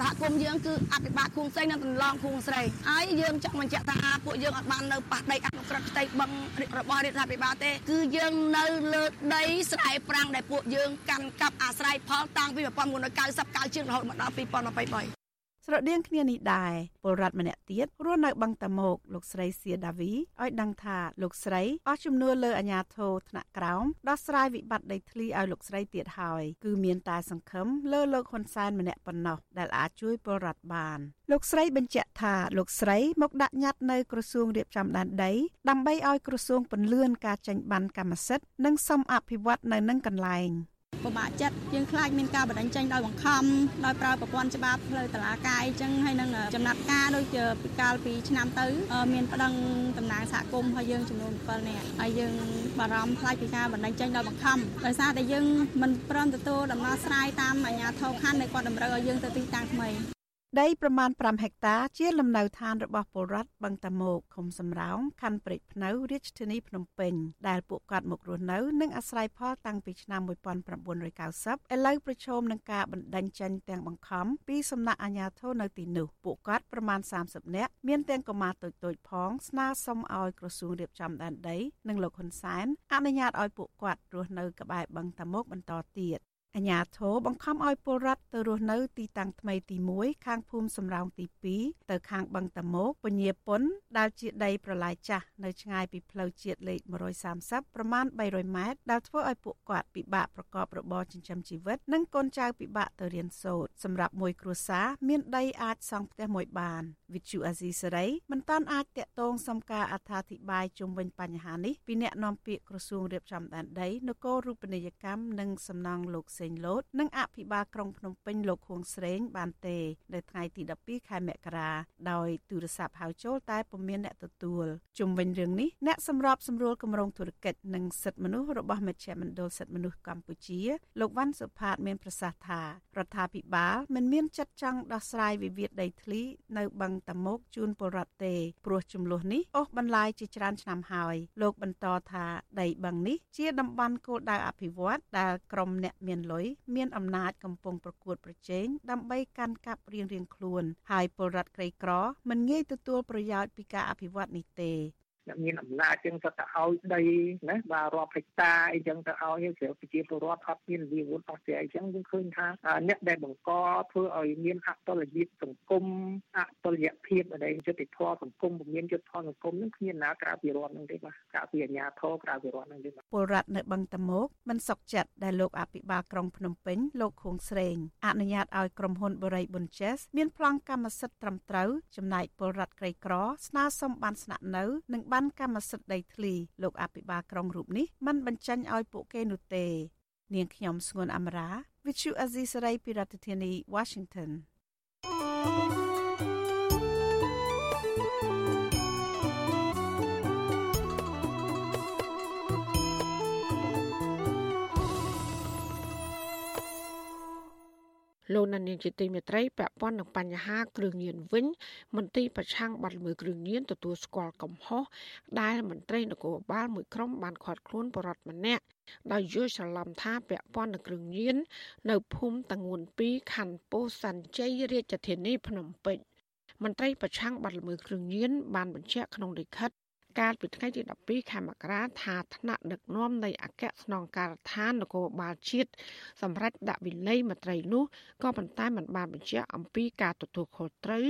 Speaker 17: សហគមន៍យើងគឺអភិបាលភូមិស្រីនិងតន្លងភូមិស្រីហើយយើងចង់បញ្ជាក់ថាពួកយើងអត់បាននៅប៉ះដីអនុក្រឹត្យផ្ទៃបឹងរបស់រដ្ឋាភិបាលទេ គឺយើងនៅលើដីស្រែប្រាំងដែលពួកយើងកាន់កាប់អាស្រ័យផលតាំងពី1999ជាងរហូតមកដល់2023
Speaker 16: ស្រដៀងគ្នានេះដែរពលរដ្ឋម្នាក់ទៀតរស់នៅបឹងតាម៉ោកលោកស្រីសៀដាវីឲ្យដឹងថាលោកស្រីអស់ជំនឿលើអាញាធរថ្នាក់ក្រោមដោះស្រាយវិបត្តិដីធ្លីឲ្យលោកស្រីទៀតហើយគឺមានតែសង្ឃឹមលើលោកហ៊ុនសែនម្នាក់ប៉ុណ្ណោះដែលអាចជួយពលរដ្ឋបានលោកស្រីបញ្ជាក់ថាលោកស្រីមកដាក់ញត្តិនៅក្រសួងរៀបចំដែនដីដើម្បីឲ្យក្រសួងពន្លឿនការចេញបានកម្មសិទ្ធិនិងសមអភិវឌ្ឍនៅនឹងកន្លែង។
Speaker 17: ពិបាកចិត្តយើងខ្លាចមានការបណ្ដឹងចេញដោយបង្ខំដោយប្រើប្រព័ន្ធច្បាប់ផ្លូវតឡាកាយអញ្ចឹងហើយនឹងចំណាត់ការដូចជាពីកាលពីឆ្នាំទៅ មានប្តឹងតំណាងសហគមន៍របស់យើងចំនួន7នាក់ហើយយើងបារម្ភខ្លាចពីការបណ្ដឹងចេញដោយបង្ខំដោយសារតែយើងមិនព្រមទទួលដំណោះស្រាយតាមអាជ្ញាធរខណ្ឌដែលគាត់តម្រូវឲ្យយើងទៅទីតាំងថ្មី
Speaker 16: ដីប្រមាណ5ហិកតា ជាលំនៅឋានរបស់ពលរដ្ឋបឹងតាម៉ោកឃុំសំរោងខណ្ឌព្រែកភ្នៅរាជធានីភ្នំពេញដែលពួកគាត់មករស់នៅនិងអាស្រ័យផលតាំងពីឆ្នាំ1990ឥឡូវប្រឈមនឹងការបណ្តេញចេញទាំងបង្ខំពីសំណាក់អាជ្ញាធរនៅទីនោះពួកគាត់ប្រមាណ30នាក់មានទាំងកុមារតូចៗផង ស្នើសុំឲ្យក្រសួងរៀបចំដែនដីនិងលោកហ៊ុនសែនអនុញ្ញាតឲ្យពួកគាត់រស់នៅក្បែរបឹងតាម៉ោកបន្តទៀត អាញាធរបង្ខំឲ្យពលរដ្ឋទៅរស់នៅទីតាំងថ្មីទី1ខាងភូមិសំរោងទី2ទៅខាងបឹងតមោកពញាពុនដែលជាដីប្រឡាយចាស់នៅឆ្ងាយពីផ្លូវជាតិលេខ130ប្រមាណ300ម៉ែត្រដែលធ្វើឲ្យពួកគាត់ពិបាកប្រកបរបរចិញ្ចឹមជីវិត និងកូនចៅពិបាកទៅរៀនសូត្រសម្រាប់មួយគ្រួសារមានដីអាចសង់ផ្ទះមួយបានវិទ្យុអាស៊ីសេរីមិនតាន់អាចតាក់ទងសំការអត្ថាធិប្បាយជុំវិញបញ្ហានេះពីអ្នកនាំពាក្យក្រសួងរៀបចំដែនដីនគររូបនីយកម្មនិងសំណង់លោកសេសេងលូតនិងអភិបាលក្រុងភ្នំពេញលោកខួងស្រេងបានទេនៅថ្ងៃទី12ខែមករាដោយទូរស័ព្ទហៅចូលតែពុំមានអ្នកទទួលជុំវិញរឿងនេះអ្នកសម្របសម្រួលគម្រោងធុរកិច្ចនិងសិទ្ធិមនុស្សរបស់មជ្ឈមណ្ឌលសិទ្ធិមនុស្សកម្ពុជាលោកវ៉ាន់សុផាតមានប្រសាសន៍ថារដ្ឋាភិបាលមិនមានចិត្តចង់ដោះស្រាយវិវាទដីធ្លីនៅបឹងតាមុកជូនពលរដ្ឋទេព្រោះចំនួននេះអូសបន្លាយជាច្រើនឆ្នាំហើយលោកបន្តថាដីបឹងនេះជាតំបន់គោលដៅអភិវឌ្ឍដែលក្រុមអ្នកមានលុយមានអំណាចកំពុងប្រកួតប្រជែងដើម្បីកាន់កាប់រៀងៗខ្លួន ហើយពលរដ្ឋក្រីក្រមិនងាយទទួលប្រយោជន៍ពីការអភិវឌ្ឍនេះទេ
Speaker 11: អ្នកមានអំណាចចឹងទៅទៅឲ្យដីណាបាទរាប់ហិកតាអីចឹងទៅឲ្យស្រាប់ប្រជាពលរដ្ឋអត់មានវិវត្តអស់ទេអីចឹងយើងឃើញថាអ្នកដែលបង្កធ្វើឲ្យមានអតុល្យភាពសង្គមអតុល្យភាពអីយុត្តិធម៌សង្គមពុំមានយុត្តិធម៌សង្គមនឹងគ្មានណាក្រៅពីរដ្ឋនឹងទេបាទក្រៅពីអាជ្ញាធរក្រៅពីរដ្ឋនឹងទេបាទ
Speaker 16: ពលរដ្ឋនៅបឹងតមោកមិនសុខចិត្តដែលលោកអភិបាលក្រុងភ្នំពេញលោកខួងស្រេងអនុញ្ញាតឲ្យក្រុមហ៊ុនបរិយប៊ុនជេសមានប្លង់កម្មសិទ្ធិត្រឹមត្រូវចំណែកពលរដ្ឋក្រីក្រស្នើសុំបានស្នាក់នៅនិងបានកម្មសិទ្ធិដីធ្លីលោកអភិបាលក្រុងរូបនេះមិនបញ្ចេញឲ្យពួកគេនោះទេ នាងខ្ញុំស្ងួនអមរា Vithu Azisaray ពីរដ្ឋធានី Washington thank you
Speaker 1: លោកនានីជាទីមេត្រីពាក់ព័ន្ធនឹងបញ្ហាគ្រឿងញៀនវិញ មន្ត្រីប្រឆាំងបាត់ល្មើសគ្រឿងញៀនទទួលស្គាល់កំហុសដែលមន្ត្រីនគរបាលមួយក្រុមបានខាត់ខ្លួនបរដ្ឋម្នាក់ដោយយល់ច្រឡំថាពាក់ព័ន្ធនឹងគ្រឿងញៀននៅភូមិតងួន2ខណ្ឌពោធិ៍សែនជ័យរាជធានីភ្នំពេញមន្ត្រីប្រឆាំងបាត់ល្មើសគ្រឿងញៀនបានបញ្ជាក់ក្នុងលិខិត កាលពីថ្ងៃទី12ខែមករាថាថ្នាក់ដឹកនាំនៃអគ្គស្នងការដ្ឋាននគរបាលជាតិសម្រាប់ដាក់វិន័យមន្ត្រីនោះក៏ប៉ុន្តែមិនបានបញ្ជាក់អំពីការទទួលខុសត្រូវ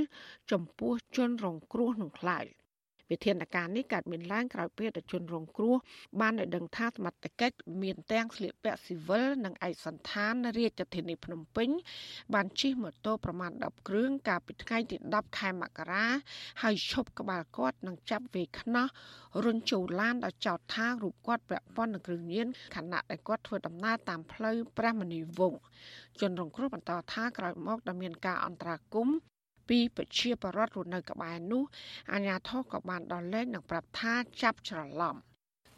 Speaker 1: ចំពោះជនរងគ្រោះនោះឡើយ។ វិធានការនេះកើតមានឡើងក្រោយពេលដែលជនរងគ្រោះបានឲ្យដឹងថាសមត្ថកិច្ចមានទាំងស្លៀកពាក់ស៊ីវិលនិងឯកសណ្ឋានរាជធានីភ្នំពេញ បានជិះម៉ូតូប្រមាណ10គ្រឿងកាលពីថ្ងៃទី10ខែមករាហើយឈប់ក្បាលគាត់និងចាប់វេខ្នោះរុញចូលឡានដោយចោទថារូបគាត់ពាក់ព័ន្ធនឹងគ្រឿងញៀនខណៈដែលគាត់ធ្វើដំណើរតាមផ្លូវព្រះមនីវង្សជនរងគ្រោះបន្តថាក្រោយមកដែលមានការអន្តរាគមន៍ ពីប្រជាពលរដ្ឋរស់នៅក្បែរនោះអាជ្ញាធរក៏បានដល់លែងនិងប្រាប់ថាចាប់ច្រឡំ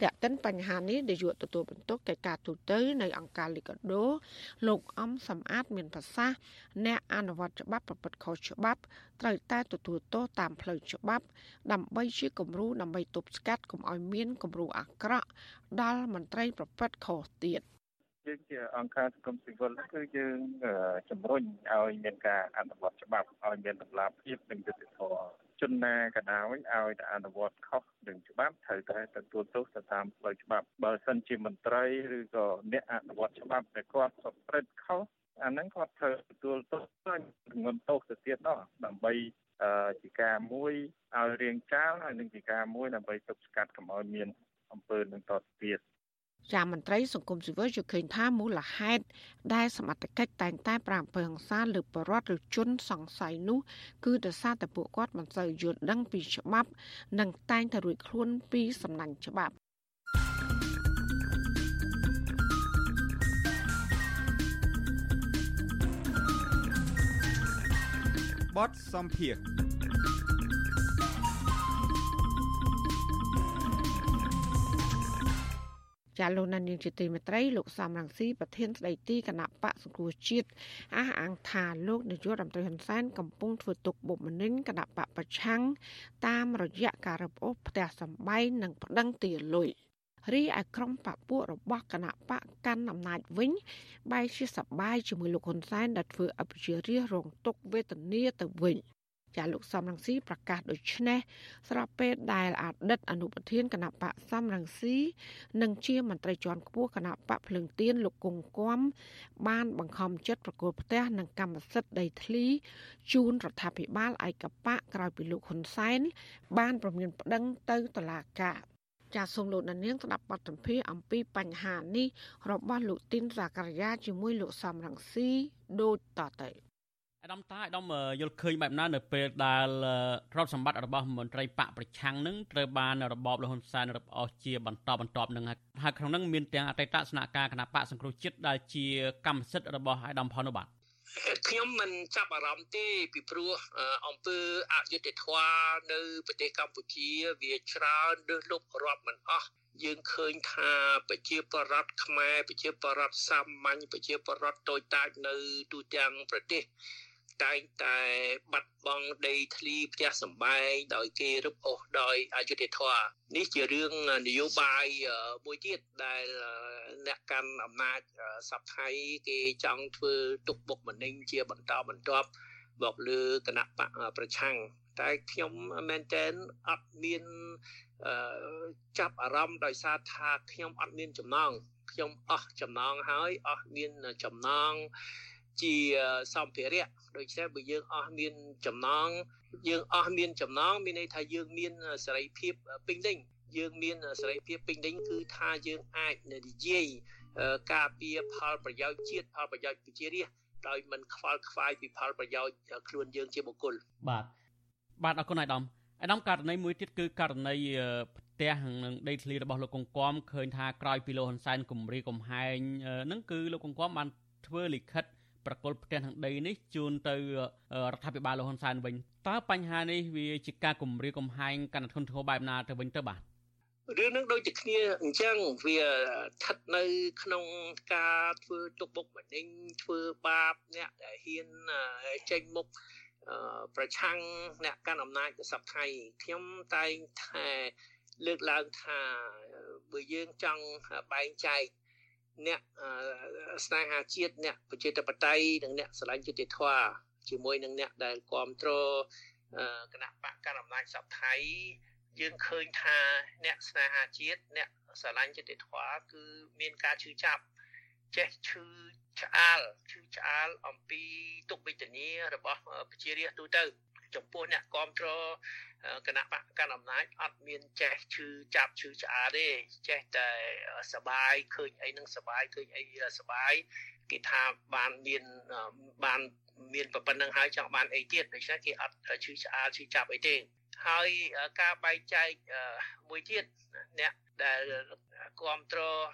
Speaker 1: តែកតិនបញ្ហានេះដែលយកទទួលបន្ទុកកិច្ចការទូតនៅអង្គការលីកាដូលោកអំសំអាតមានប្រសាសន៍អ្នកអនុវត្តច្បាប់ប្រព្រឹត្តខុសច្បាប់ត្រូវតែទទួលទោសតាមផ្លូវច្បាប់ ដើម្បីជាគំរូដើម្បីទប់ស្កាត់កុំឲ្យមានគំរូអាក្រក់ដល់មន្ត្រីប្រព្រឹត្តខុសទៀត។
Speaker 8: យើងជាអង្គការសង្គមស៊ីវិលគឺយើងជំរុញឲ្យមានការអនុវត្តច្បាប់ឲ្យមានតម្លាភាពនិងយុត្តិធម៌ជនណាក៏ដោយឲ្យតែអនុវត្តខុសនឹងច្បាប់ត្រូវតែទទួលទោសទៅតាមផ្លូវច្បាប់បើសិនជាមន្ត្រីឬក៏អ្នកអនុវត្តច្បាប់តែគាត់ប្រព្រឹត្តខុសអាហ្នឹងគាត់ត្រូវទទួលទោសធ្ងន់ទោសទៅទៀតដល់ដើម្បីជាការមួយឲ្យរៀងចាលហើយនឹងជាការមួយដើម្បីទប់ស្កាត់កុំឲ្យមានអំពើនឹងតទៅទៀត
Speaker 1: ចាមន្ត្រីសង្គមស៊ីវិលយល់ឃើញថាមូលហេតុដែលសមត្ថកិច្ចតែងតែប្រាំពើហង្សាលើបរដ្ឋឬជនសង្ស័យនោះគឺដោយសារតែពួកគាត់មិនសូវយល់ដឹងពីច្បាប់ និងតែងតែរួចខ្លួនពីសំណាញ់ច្បាប់
Speaker 18: បតសំភារ
Speaker 1: ចាលោកណានៀងជាទីមេត្រីលោកសំរងស៊ីប្រធានស្ដីទីគណៈបកសង្គ្រោះជាតិអះអាងថាលោកនាយករដ្ឋមន្ត្រីហ៊ុនសែនកំពុងធ្វើទុកបុកម្នេញគណៈបកប្រឆាំងតាមរយៈការរឹបអូសផ្ទះសម្បែងនិងប្តឹងទាលុយរីឯក្រុមបពុរបស់គណៈបកកាន់អំណាចវិញបែរជាសបាយជាមួយលោកហ៊ុនសែនដែលធ្វើអភិជារារងទុកវេទនាទៅវិញ ចាលោកសំរងស៊ីប្រកាសដូចនេះស្របពេលដែលអតីតអនុប្រធានគណៈបកសំរងស៊ីនិងជាមន្ត្រីជាន់ខ្ពស់គណៈបកភ្លើងទៀនលោកគង់គំបានបង្ខំចិត្តប្រកួតផ្ទះនឹងកម្មសិទ្ធិដីធ្លីជូនរដ្ឋាភិបាលឯកបកក្រោយពីលោកហ៊ុនសែនបានប្រមានប្តឹងទៅតុលាការចាសសូមលោកដានៀងស្ដាប់បទសម្ភាសអំពីបញ្ហានេះរបស់លោកទីនសាករាយាជាមួយលោកសំរងស៊ីដូចតទៅ
Speaker 19: អាដាមតាអាដាមយល់ឃើញបែបណានៅពេលដែលទ្រព្យសម្បត្តិរបស់មន្ត្រីបកប្រឆាំងនឹងត្រូវបានរបបលហ៊ុនសែនរឹបអូសជាបន្តបន្ទាប់នឹងហើយក្នុងនោះមានទាំងអតីតស្នាក់ការគណៈបកសង្គ្រោះជាតិដែលជាកម្មសិទ្ធិរបស់អាដាមផុននោះបាទ
Speaker 20: ខ្ញុំមិនចាប់អារម្មណ៍ទេពីព្រោះអង្គើអយុធធម៌នៅប្រទេសកម្ពុជាវាច្រើនលើសលប់រាប់មិនអស់យើងឃើញថាប្រជាប្រដ្ឋខ្មែរប្រជាប្រដ្ឋសាមញ្ញប្រជាប្រដ្ឋតូចតាចនៅទូទាំងប្រទេស តែងតែបាត់បង់ដីធ្លីផ្ទះសម្បែងដោយគេរឹបអូសដោយអយុធធម៌នេះជារឿងនយោបាយមួយទៀតដែលអ្នកកាន់អំណាចសពថៃគេចង់ធ្វើទុកបុកម្នេញជាបន្តបន្ទាប់បកលើគណៈបកប្រឆាំងតែខ្ញុំមែនតែនអត់មានចាប់អារម្មណ៍ដោយសារថាខ្ញុំអត់មានចំណងខ្ញុំអស់ចំណងហើយអស់មានចំណង ជាសម្ភារៈដូច្នេះបើយើងអស់មានចំណងយើងអស់មានចំណងមានន័យថាយើងមានសេរីភាពពេញលេញយើងមានសេរីភាពពេញលេញគឺថាយើងអាចនិយាយការពារផលប្រយោជន៍ជាតិផលប្រយោជន៍ប្រជារាស្ត្រដោយមិនខ្វល់ខ្វាយពីផលប្រយោជន៍ខ្លួនយើងជាបុគ្គល
Speaker 19: បាទបាទអរគុណអាយដាមអាយដាមករណីមួយទៀតគឺករណីផ្ទះនិងដីធ្លីរបស់លោកកងគំឃើញថាក្រោយពីលោកហ៊ុនសែនគម្រាមកំហែងហ្នឹងគឺលោកកងគំបានធ្វើលិខិត ប្រកុលផ្ទះនិងដីនេះជូនទៅរដ្ឋាភិបាលលោកហ៊ុនសែនវិញតើបញ្ហានេះវាជាការគម្រាមកំហែងកាន់តែធ្ងន់ធ្ងរបែបណាទៅវិញទៅបាទ
Speaker 20: រឿងនឹងដូចតែគ្នាអញ្ចឹងវាស្ថិតនៅក្នុងការធ្វើទុកបុកម្នេញធ្វើបាបអ្នកដែលហ៊ានចេញមុខប្រឆាំងអ្នកកាន់អំណាចសពថ្ងៃខ្ញុំតែងថាលើកឡើងថាបើយើងចង់បែងចែក អ្នកស្នេហាជាតិអ្នកប្រជាធិបតេយ្យនិងអ្នកស្រឡាញ់យុត្តិធម៌ជាមួយនឹងអ្នកដែលគ្រប់គ្រងគណៈបកកណ្ដាលអំណាចសពថៃយើងឃើញថាអ្នកស្នេហាជាតិអ្នកស្រឡាញ់យុត្តិធម៌គឺមានការឈឺចាប់ចេះឈឺឆ្អាលឈឺឆ្អាលអំពីទុកវេទនារបស់ប្រជារាស្ត្រទូទៅ ចំពោះអ្នកគ្រប់គ្រង គណៈបកកណ្ដាលអំណាចអត់មានចេះឈឺចាប់ឈឺឆ្អាលទេចេះតែសបាយឃើញអីនឹងសបាយឃើញអីសបាយគេថាបានមានបានមានប៉ុណ្្នឹងហើយចង់បានអីទៀតដូច្នេះគេអត់ឈឺឆ្អាលឈឺចាប់អីទេហើយការបែងចែកមួយទៀតអ្នកដែលគ្រប់គ្រង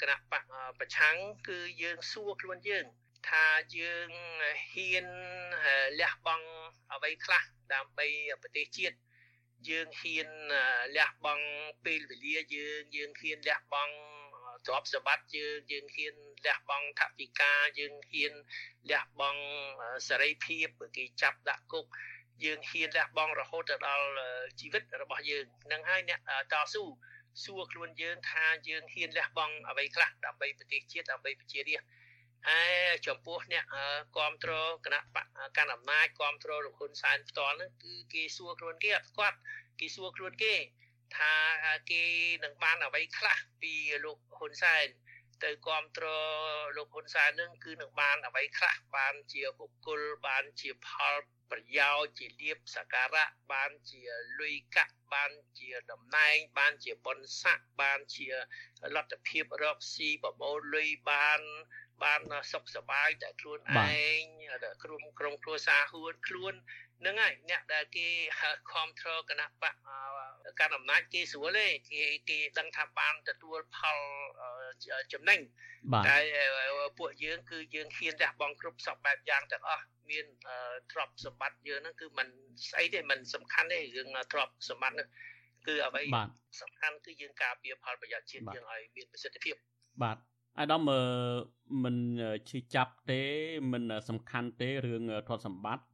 Speaker 20: គណៈបកប្រឆាំងគឺយើងសួរខ្លួនយើង ថាយើងហ៊ានលះបង់អ្វីខ្លះដើម្បីប្រទេសជាតិយើងហ៊ានលះបង់ពេលវេលាយើងយើងហ៊ានលះបង់ទ្រព្យសម្បត្តិយើងយើងហ៊ានលះបង់ថវិកាយើងហ៊ានលះបង់សេរីភាពគេចាប់ដាក់គុកយើងហ៊ានលះបង់រហូតទៅដល់ជីវិតរបស់យើងនឹងហើយអ្នកតស៊ូសួរខ្លួនយើងថាយើងហ៊ានលះបង់អ្វីខ្លះដើម្បីប្រទេសជាតិដើម្បីប្រជារាស្ត្រ ឯចំពោះអ្នកគ្រប់គ្រងគណៈបកកាន់អំណាចគ្រប់គ្រងលោកហ៊ុនសែនផ្ទាល់ហ្នឹងគឺគេសួរខ្លួនគេអត់គាត់គេសួរខ្លួនគេថាគេនឹងបានអ្វីខ្លះពីលោកហ៊ុនសែនទៅគ្រប់គ្រងលោកហ៊ុនសែននឹងគឺនឹងបានអ្វីខ្លះបានជាបុគ្គលបានជាផលប្រយោជន៍ជាលៀបសការៈបានជាលុយកាក់បានជាតំណែង បានជាបុណ្យស័ក្តិបានជាលទ្ធភាពរកស៊ីប្រមូលលុយបាន បានសុខសប្បាយតែខ្លួនឯងក្រុមក្រុមគ្រួសារហួនខ្លួននឹងហើយអ្នកដែលគេខំត្រគណៈបកកាន់អំណាចគេស្រួលទេគេគេដឹងថាបានទទួលផលចំណេញតែពួកយើងគឺយើងហ៊ានលះបង់គ្រប់សពបែបយ៉ាងទាំងអស់មានទ្រព្យសម្បត្តិយើងហ្នឹងគឺมันស្អីទេมันសំខាន់ទេរឿងទ្រព្យសម្បត្តិហ្នឹងគឺអ្វីសំខាន់គឺយើងការពារផលប្រយោជន៍ជាតិយើងឲ្យមានប្រសិទ្ធភាព
Speaker 19: បាទ អាដាមមិនឈឺចាប់ទេមិនសំខាន់ទេរឿងទ្រព្យសម្បត្តិ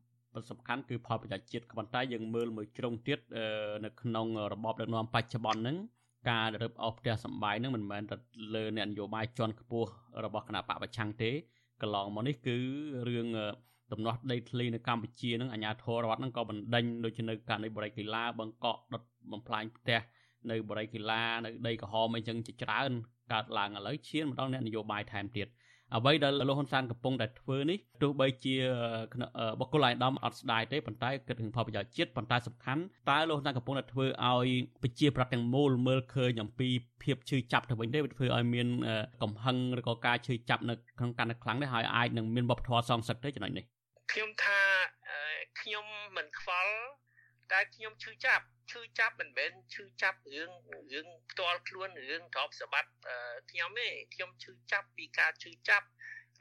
Speaker 19: សំខាន់គឺផលប្រយោជន៍ជាតិប៉ុន្តែយើងមើលមួយជ្រុងទៀតនៅក្នុងរបបដឹកនាំបច្ចុប្បន្នហ្នឹងការរឹបអូសផ្ទះសម្បែងហ្នឹងមិនមែនតែលើអ្នកនយោបាយជាន់ខ្ពស់របស់គណៈបកប្រឆាំងទេកន្លងមកនេះគឺរឿងដំណោះដីធ្លីនៅកម្ពុជាហ្នឹងអាជ្ញាធររដ្ឋហ្នឹងក៏បណ្ដេញដូចនៅករណីបរិយាកីឡាបង្កក់ដុតបំផ្លាញផ្ទះនៅបរិយាកីឡានៅដីក្រហមអីចឹងជាច្រើន កើតឡើងឥឡូវឈានមកដល់អ្នកនយោបាយថែមទៀតអ្វីដែលលោកហ៊ុនសែនកំពុងតែធ្វើនេះទោះបីជាបុគ្គលអាយដាមអត់ស្ដាយទេប៉ុន្តែគិតถึงផលប្រយោជន៍ជាតិប៉ុន្តែសំខាន់តើលោកហ៊ុនសែនកំពុងតែធ្វើឲ្យប្រជាប្រដ្ឋទាំងមូលមើលឃើញអំពីភាពឈឺចាប់ទៅវិញទេធ្វើឲ្យមានកំហឹងឬក៏ការឈឺចាប់នៅក្នុងកាន់តែខ្លាំងនេះហើយអាចនឹងមានវប្បធម៌សងសឹកទេចំណុចនេះ
Speaker 20: ខ្ញុំថាខ្ញុំមិនខ្វល់ តែខ្ញុំឈឺចាប់ឈឺចាប់មិនមែនឈឺចាប់រឿងរឿងផ្ទាល់ខ្លួនរឿងទ្រព្យសម្បត្តិខ្ញុំទេខ្ញុំឈឺចាប់ពីការឈឺចាប់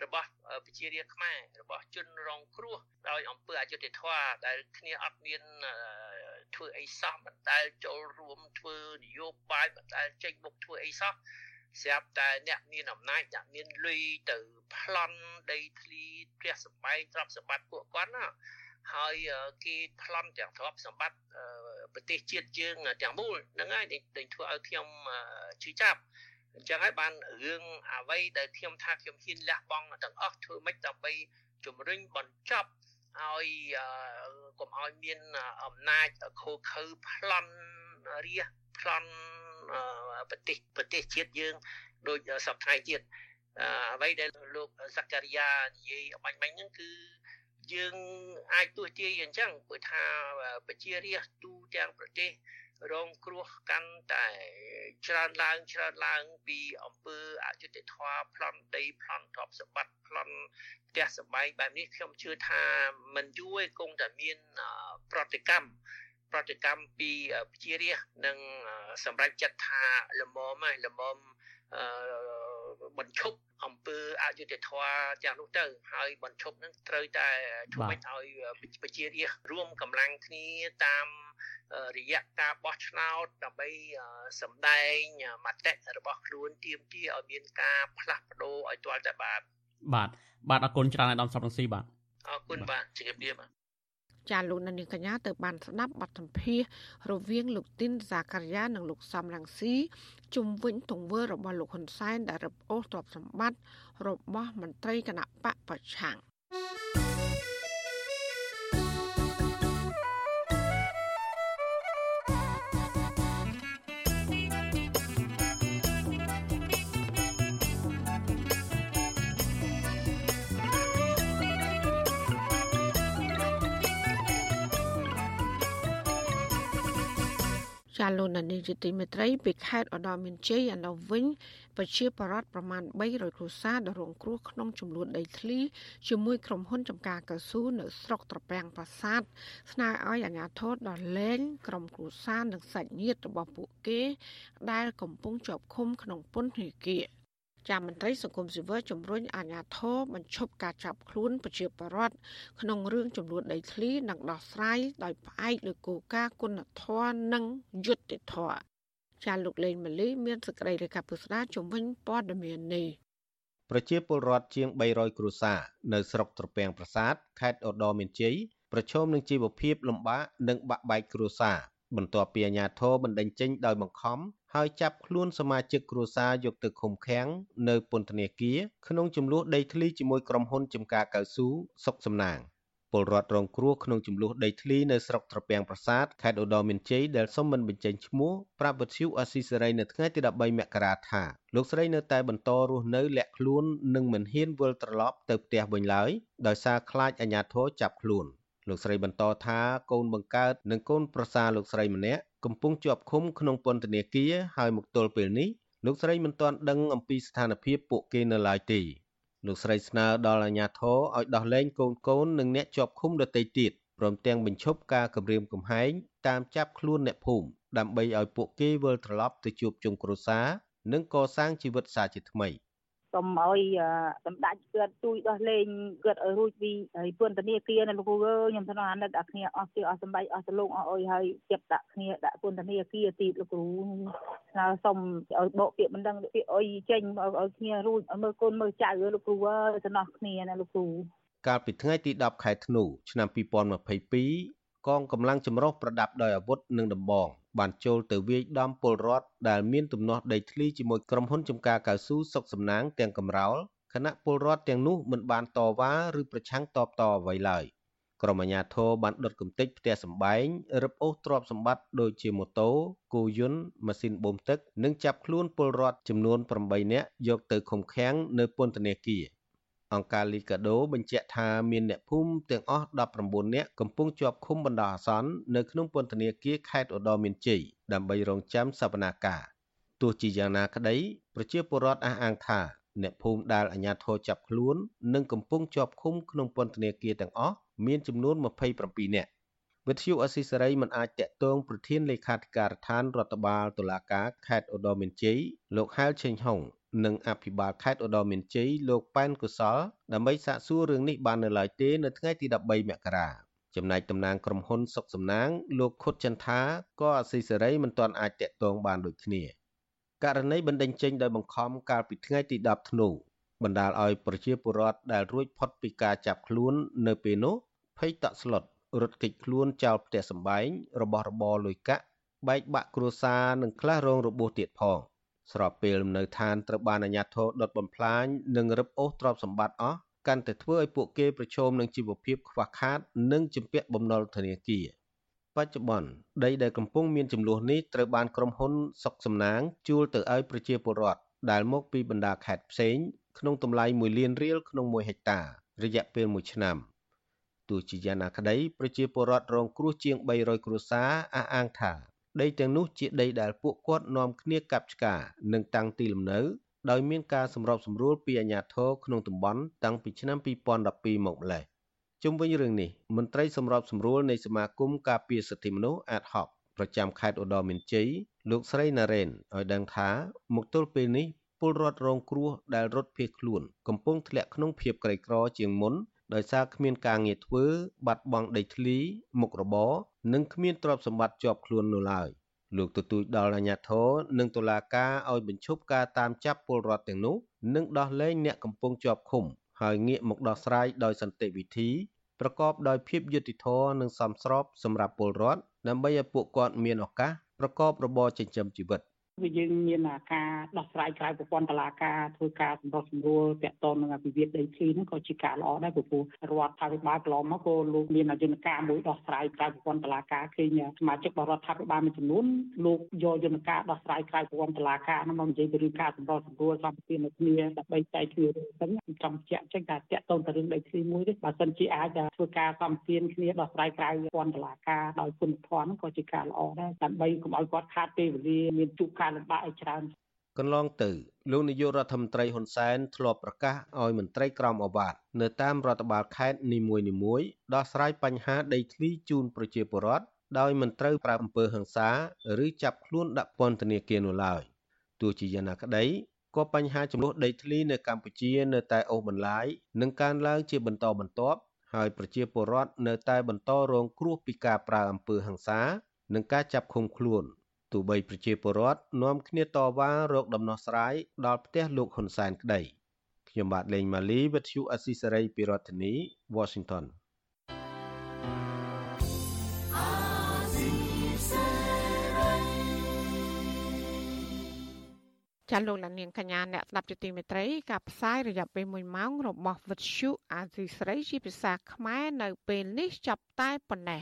Speaker 20: របស់ប្រជារាស្ត្រខ្មែររបស់ជនរងគ្រោះដោយអំពើអយុត្តិធម៌ដែលគ្នាអត់មានធ្វើអីសោះមិនដែលចូលរួមធ្វើនយោបាយមិនដែលចេញមុខធ្វើអីសោះស្រាប់តែអ្នកមានអំណាចអ្នកមានលុយទៅប្លន់ដីធ្លីផ្ទះសម្បែងទ្រព្យសម្បត្តិពួកគាត់ណា ហើយគេប្លន់ទាំងទ្រព្យសម្បត្តិប្រទេសជាតិយើងទាំងមូលហ្នឹងហើយដែលធ្វើឲ្យខ្ញុំជឿចាប់អញ្ចឹងហើយបានរឿងអ្វីដែលខ្ញុំថាខ្ញុំហ៊ានលះបង់ទាំងអស់ធ្វើម៉េចដើម្បីជំរុញបញ្ចប់ឲ្យកុំឲ្យមានអំណាចខូខើប្លន់រាជប្លន់ប្រទេសប្រទេសជាតិយើងដូចសពថ្ងៃទៀតអ្វីដែលលោកសក្ការីយ៉ានិយាយបាញ់បាញ់ហ្នឹងគឺ យើងអាចទស្សទាយអញ្ចឹងព្រោះថាប្រជារាស្ត្រទូទាំងប្រទេសរងគ្រោះកាន់តែច្រើនឡើងច្រើនឡើងពីអង្គើអយុធធម៌ប្លន់ដីប្លន់ទ្រព្យសម្បត្តិប្លន់ផ្ទះសម្បែងបែបនេះខ្ញុំជឿថាមិនយូរទេគង់តែមានប្រតិកម្មប្រតិកម្មពីប្រជារាស្ត្រនិងសម្រាប់ចិត្តថាលមមហើយលមម បញ្ឈប់អំពើអយុត្តិធម៌ទាំងនោះទៅហើយបញ្ឈប់នឹងត្រូវតែធ្វើម៉េចឲ្យប្រជារាស្ត្ររួមកម្លាំងគ្នាតាមរយៈការបោះឆ្នោតដើម្បីសម្ដែងមតិរបស់ខ្លួនទាមទារឲ្យមានការផ្លាស់ប្ដូរឲ្យទាល់តែបាន
Speaker 19: បាទបាទអរគុណច្រើនអាដាមសុបរងស៊ីបាទ
Speaker 20: អរគុណបាទជម្រាបលាបាទ
Speaker 1: ចាលោកនាងកញ្ញាទៅបានស្ដាប់បទសម្ភាសរវាងលោកទីនសាការីយ៉ានិងលោកសំរងស៊ី ជុំវិញទង្វើរបស់លោកហ៊ុនសែនដែលរឹបអូសទ្រព្យសម្បត្តិរបស់មន្ត្រីគណៈបកប្រឆាំង ចាលោកនានីជាទីមេត្រីពីខេត្តឧត្តរមានជ័យឥឡូវវិញប្រជាពលរដ្ឋប្រមាណ300គ្រួសារដែលរងគ្រោះក្នុងចំនួនដីធ្លីជាមួយក្រុមហ៊ុនចំការកៅស៊ូនៅស្រុកត្រពាំងប្រាសាទស្នើឲ្យអាជ្ញាធរដោះលែងក្រុមគ្រួសារនិងសាច់ញាតិរបស់ពួកគេ ដែលកំពុងជាប់ឃុំក្នុងពន្ធនាគារ ចាមន្ត្រីសង្គមស៊ីវិលជំរុញអាជ្ញាធរបញ្ឈប់ការចាប់ខ្លួនប្រជាពលរដ្ឋក្នុងរឿងចំនួនដីធ្លីនិងដោះស្រាយដោយផ្អែកលើគោលការណ៍គុណធម៌និងយុត្តិធម៌ចាលោកលេងម៉ាលីមានសេចក្តីរាយការណ៍ពុស្ដាជំវិញព័ត៌មាននេះ
Speaker 21: ប្រជាពលរដ្ឋជាង300គ្រួសារនៅស្រុកត្រពាំងប្រាសាទខេត្តឧត្តរមានជ័យប្រឈមនឹងជីវភាពលំបាកនិងបាក់បែកគ្រួសារបន្ទាប់ពីអាជ្ញាធរបណ្តេញចេញដោយបង្ខំ ហើយចាប់ខ្លួនសមាជិកគ្រួសារយកទៅឃុំឃាំងនៅពន្ធនាគារក្នុងចំនួនដីធ្លីជាមួយក្រុមហ៊ុនចំការកៅស៊ូសុកសំណាងពលរដ្ឋរងគ្រោះក្នុងចំនួនដីធ្លីនៅស្រុកត្រពាំងប្រាសាទខេត្តឧត្តរមានជ័យដែលសុំមិនបញ្ចេញឈ្មោះប្រាប់វិទ្យុអស៊ីសេរីនៅថ្ងៃទី13មករាថាលោកស្រីនៅតែបន្តរស់នៅលាក់ខ្លួននិងមិនហ៊ានវិលត្រឡប់ទៅផ្ទះវិញឡើយដោយសារខ្លាចអាជ្ញាធរចាប់ខ្លួន។លោកស្រីបន្តថាកូនបង្កើតនិងកូនប្រសារលោកស្រីម្នាក់ កំពុងជាប់ឃុំក្នុងពន្ធនាគារហើយមកទល់ពេលនេះលោកស្រីមិនទាន់ដឹងអំពីស្ថានភាពពួកគេនៅឡើយទេលោកស្រីស្នើដល់អាជ្ញាធរឲ្យដោះលែងកូនកូននិងអ្នកជាប់ឃុំដទៃទៀតព្រមទាំងបញ្ឈប់ការគំរាមកំហែងតាមចាប់ខ្លួនអ្នកភូមិដើម្បីឲ្យពួកគេវិលត្រឡប់ទៅជួបជុំគ្រួសារនិងកសាងជីវិតសាជាថ្មី។
Speaker 22: សូមឲ្យសម្ដេចគាត់ជួយដោះលែងគាត់ឲ្យរួចពីពន្ធនាគារនៅលោកគ្រូអើយខ្ញុំថ្នាក់អាណិតអាគ្នាអស់ជឿអស់សម្បែកអស់សលោកអស់អុយហើយចាប់ដាក់គ្នាដាក់ពន្ធនាគារទៀតលោកគ្រូស្នើសុំឲ្យបកពាក្យមិនដឹងពាក្យអុយចេញឲ្យគ្នារួចឲ្យមើលកូនមើលចៅលោកគ្រូអើយសំណោះគ្នាណាលោកគ្រូ
Speaker 21: កាលពីថ្ងៃទី10ខែធ្នូឆ្នាំ2022កងកម្លាំងចម្រុះប្រដាប់ដោយអាវុធនិងដំបង បានចូលទៅវាយដំពលរដ្ឋដែលមានទំនាស់ដីធ្លីជាមួយក្រុមហ៊ុនចំការកៅស៊ូសុកសំណាងទាំងកំរោលគណៈពលរដ្ឋទាំងនោះមិនបានតវ៉ាឬប្រឆាំងតបតអ្វីឡើយក្រុមអាជ្ញាធរបានដុតកំទេចផ្ទះសម្បែងរឹបអូសទ្រព្យសម្បត្តិដូចជាម៉ូតូគោយន្តម៉ាស៊ីនបូមទឹក និងចាប់ខ្លួនពលរដ្ឋចំនួន8នាក់យកទៅឃុំឃាំងនៅពន្ធនាគារ អង្គការលីកាដូបញ្ជាក់ថាមានអ្នកភូមិទាំងអស់19នាក់កំពុងជាប់ឃុំបណ្ដោះអាសន្ននៅក្នុងពន្ធនាគារខេត្តឧត្តរមានជ័យដើម្បីរងចាំសវនាការទោះជាយ៉ាងណាក្តីប្រជាពលរដ្ឋអះអាងថាអ្នកភូមិដែលអាជ្ញាធរចាប់ខ្លួននិងកំពុងជាប់ឃុំក្នុងពន្ធនាគារទាំងអស់មានចំនួន27នាក់វិទ្យុអស៊ីសេរីមិនអាចតាក់ទងប្រធានលេខាធិការដ្ឋានរដ្ឋបាលតុលាការខេត្តឧត្តរមានជ័យលោកហែលឆេងហុង និងអភិបាលខេត្តឧត្តរមានជ័យលោកប៉ែនកុសលដើម្បីសាកសួររឿងនេះបាននៅឡើយទេនៅថ្ងៃទី13មករាចំណែកតំណាងក្រុមហ៊ុនសុកសំណាង លោកខុតចន្ទថាក៏អសីសេរីមិនទាន់អាចតាក់ទងបានដូចគ្នាករណីបណ្ដឹងចេញដោយបង្ខំកាលពីថ្ងៃទី10ធ្នូបណ្ដាលឲ្យប្រជាពលរដ្ឋដែលរួចផុតពីការចាប់ខ្លួននៅពេលនោះភ័យតក់ស្លុតរត់គេចខ្លួនចោលផ្ទះសម្បែងរបស់របរលុយកាក់បែកបាក់គ្រួសារនិងខ្លះរងរបួសទៀតផង ស្របពេលលំនៅឋានត្រូវបានអាជ្ញាធរដុតបំផ្លាញនិងរឹបអូសទ្រព្យសម្បត្តិអស់កាន់តែធ្វើឲ្យពួកគេប្រឈមនឹងជីវភាពខ្វះខាត និងជំពាក់បំណុលធនាគារបច្ចុប្បន្នដីដែលកំពុងមានចំនួននេះត្រូវបានក្រុមហ៊ុនសុកសំណាងជួលទៅឲ្យប្រជាពលរដ្ឋដែលមកពីបណ្ដាខេត្តផ្សេងក្នុងតម្លៃ1លានរៀលក្នុង1ហិកតារយៈពេល1ឆ្នាំទោះជាយ៉ាងណាក្តីប្រជាពលរដ្ឋរងគ្រោះជាង300គ្រួសារអះអាងថា ដីទាំងនោះជាដីដែលពួកគាត់នាំគ្នាកាប់ឆ្ការ និងតាំងទីលំនៅ ដោយមានការសម្របសម្រួលពីអាជ្ញាធរក្នុងតំបន់តាំងពីឆ្នាំ2012មកម្ល៉េះជុំវិញរឿងនេះមន្ត្រីសម្របសម្រួលនៃសមាគមការពារសិទ្ធិមនុស្សអាតហុកប្រចាំខេត្តឧត្តរមានជ័យលោកស្រីណារ៉េនឲ្យដឹងថាមកទល់ពេលនេះពលរដ្ឋរងគ្រោះដែលរត់ភៀសខ្លួន កំពុងធ្លាក់ក្នុងភាពក្រីក្រជាងមុន ដោយសារគ្មានការងារធ្វើ បាត់បង់ដីធ្លី មុខរបរនិងគ្មានទ្រព្យសម្បត្តិជាប់ខ្លួននោះឡើយលោកទទូចដល់អាជ្ញាធរនិងតុលាការឲ្យបញ្ឈប់ការតាមចាប់ពលរដ្ឋទាំងនោះនិងដោះលែងអ្នកកំពុងជាប់ឃុំហើយងាកមកដោះស្រាយដោយសន្តិវិធីប្រកបដោយភាពយុត្តិធម៌និងសមស្របសម្រាប់ពលរដ្ឋដើម្បីឲ្យពួកគាត់មានឱកាសប្រកបរបរចិញ្ចឹមជីវិត។
Speaker 23: គឺយើងមានការដោះស្រាយក្រៅប្រព័ន្ធតុលាការធ្វើការសម្រុះសម្រួលតាក់ទងនឹងវិវាទដីធ្លីហ្នឹងក៏ជាការល្អដែរព្រោះរដ្ឋាភិបាលកន្លងមកក៏លោកមានយន្តការមួយដោះស្រាយក្រៅប្រព័ន្ធតុលាការឃើញសមាជិករបស់រដ្ឋាភិបាលមួយចំនួនលោកយកយន្តការដោះស្រាយក្រៅប្រព័ន្ធតុលាការហ្នឹងមកនិយាយពីរឿងការសម្រុះសម្រួលសម្ពាធនៅគ្នាដើម្បីចែកគ្នាហ្នឹងខ្ញុំចង់បញ្ជាក់ចេញថាតាក់ទងទៅរឿងដីធ្លីមួយទេបើសិនជាអាចធ្វើការសម្ពាធគ្នាដោះស្រាយក្រៅប្រព័ន្ធតុលាការដោយគុណធម៌ហ្នឹងក៏ជាការល្អដែរដើម្បីកុំឲ្យគាត់ខាតពេលវេលាមានជួបការលំបាកឲ្យច្រើន
Speaker 21: កន្លងទៅលោកនាយករដ្ឋមន្ត្រីហ៊ុនសែនធ្លាប់ប្រកាសឲ្យមន្ត្រីក្រមអាវ៉ាតនៅតាមរដ្ឋបាលខេត្តនីមួយៗដោះស្រាយបញ្ហាដីធ្លីជូនប្រជាពលរដ្ឋដោយមិនត្រូវប្រើអំពើហិង្សាឬចាប់ខ្លួនដាក់ពន្ធនាគារនោះឡើយទោះជាយ៉ាងណាក្តីក៏បញ្ហាចំនួនដីធ្លីនៅកម្ពុជានៅតែអូសបន្លាយនិងកើនឡើងជាបន្តបន្ទាប់ហើយប្រជាពលរដ្ឋនៅតែបន្តរងគ្រោះពីការប្រើអំពើហិង្សា និងការចាប់ឃុំខ្លួន ទោះបីប្រជាពលរដ្ឋនាំគ្នាតវ៉ារកដំណោះស្រាយដល់ផ្ទះលោកហ៊ុនសែនក្តីខ្ញុំបាទលេងម៉ាលីវិទ្យុអស៊ីសេរីពីរដ្ឋធានី Washington
Speaker 1: ចាលោកលានាងកញ្ញាអ្នកស្ដាប់ជាទីមេត្រីការផ្សាយរយៈពេល1ម៉ោងរបស់វិទ្យុអាស៊ីស្រីជាភាសាខ្មែរនៅពេលនេះចាប់តែប៉ុណ្ណេះ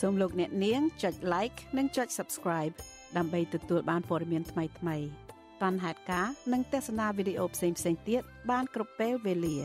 Speaker 16: សូមលោកអ្នកនាងចុច like និងចុច subscribe ដើម្បីទទួលបានព័ត៌មានថ្មីៗតាន់ហេតុការនិងទស្សនាវីដេអូផ្សេងៗទៀតបានគ្រប់ពេលវេលា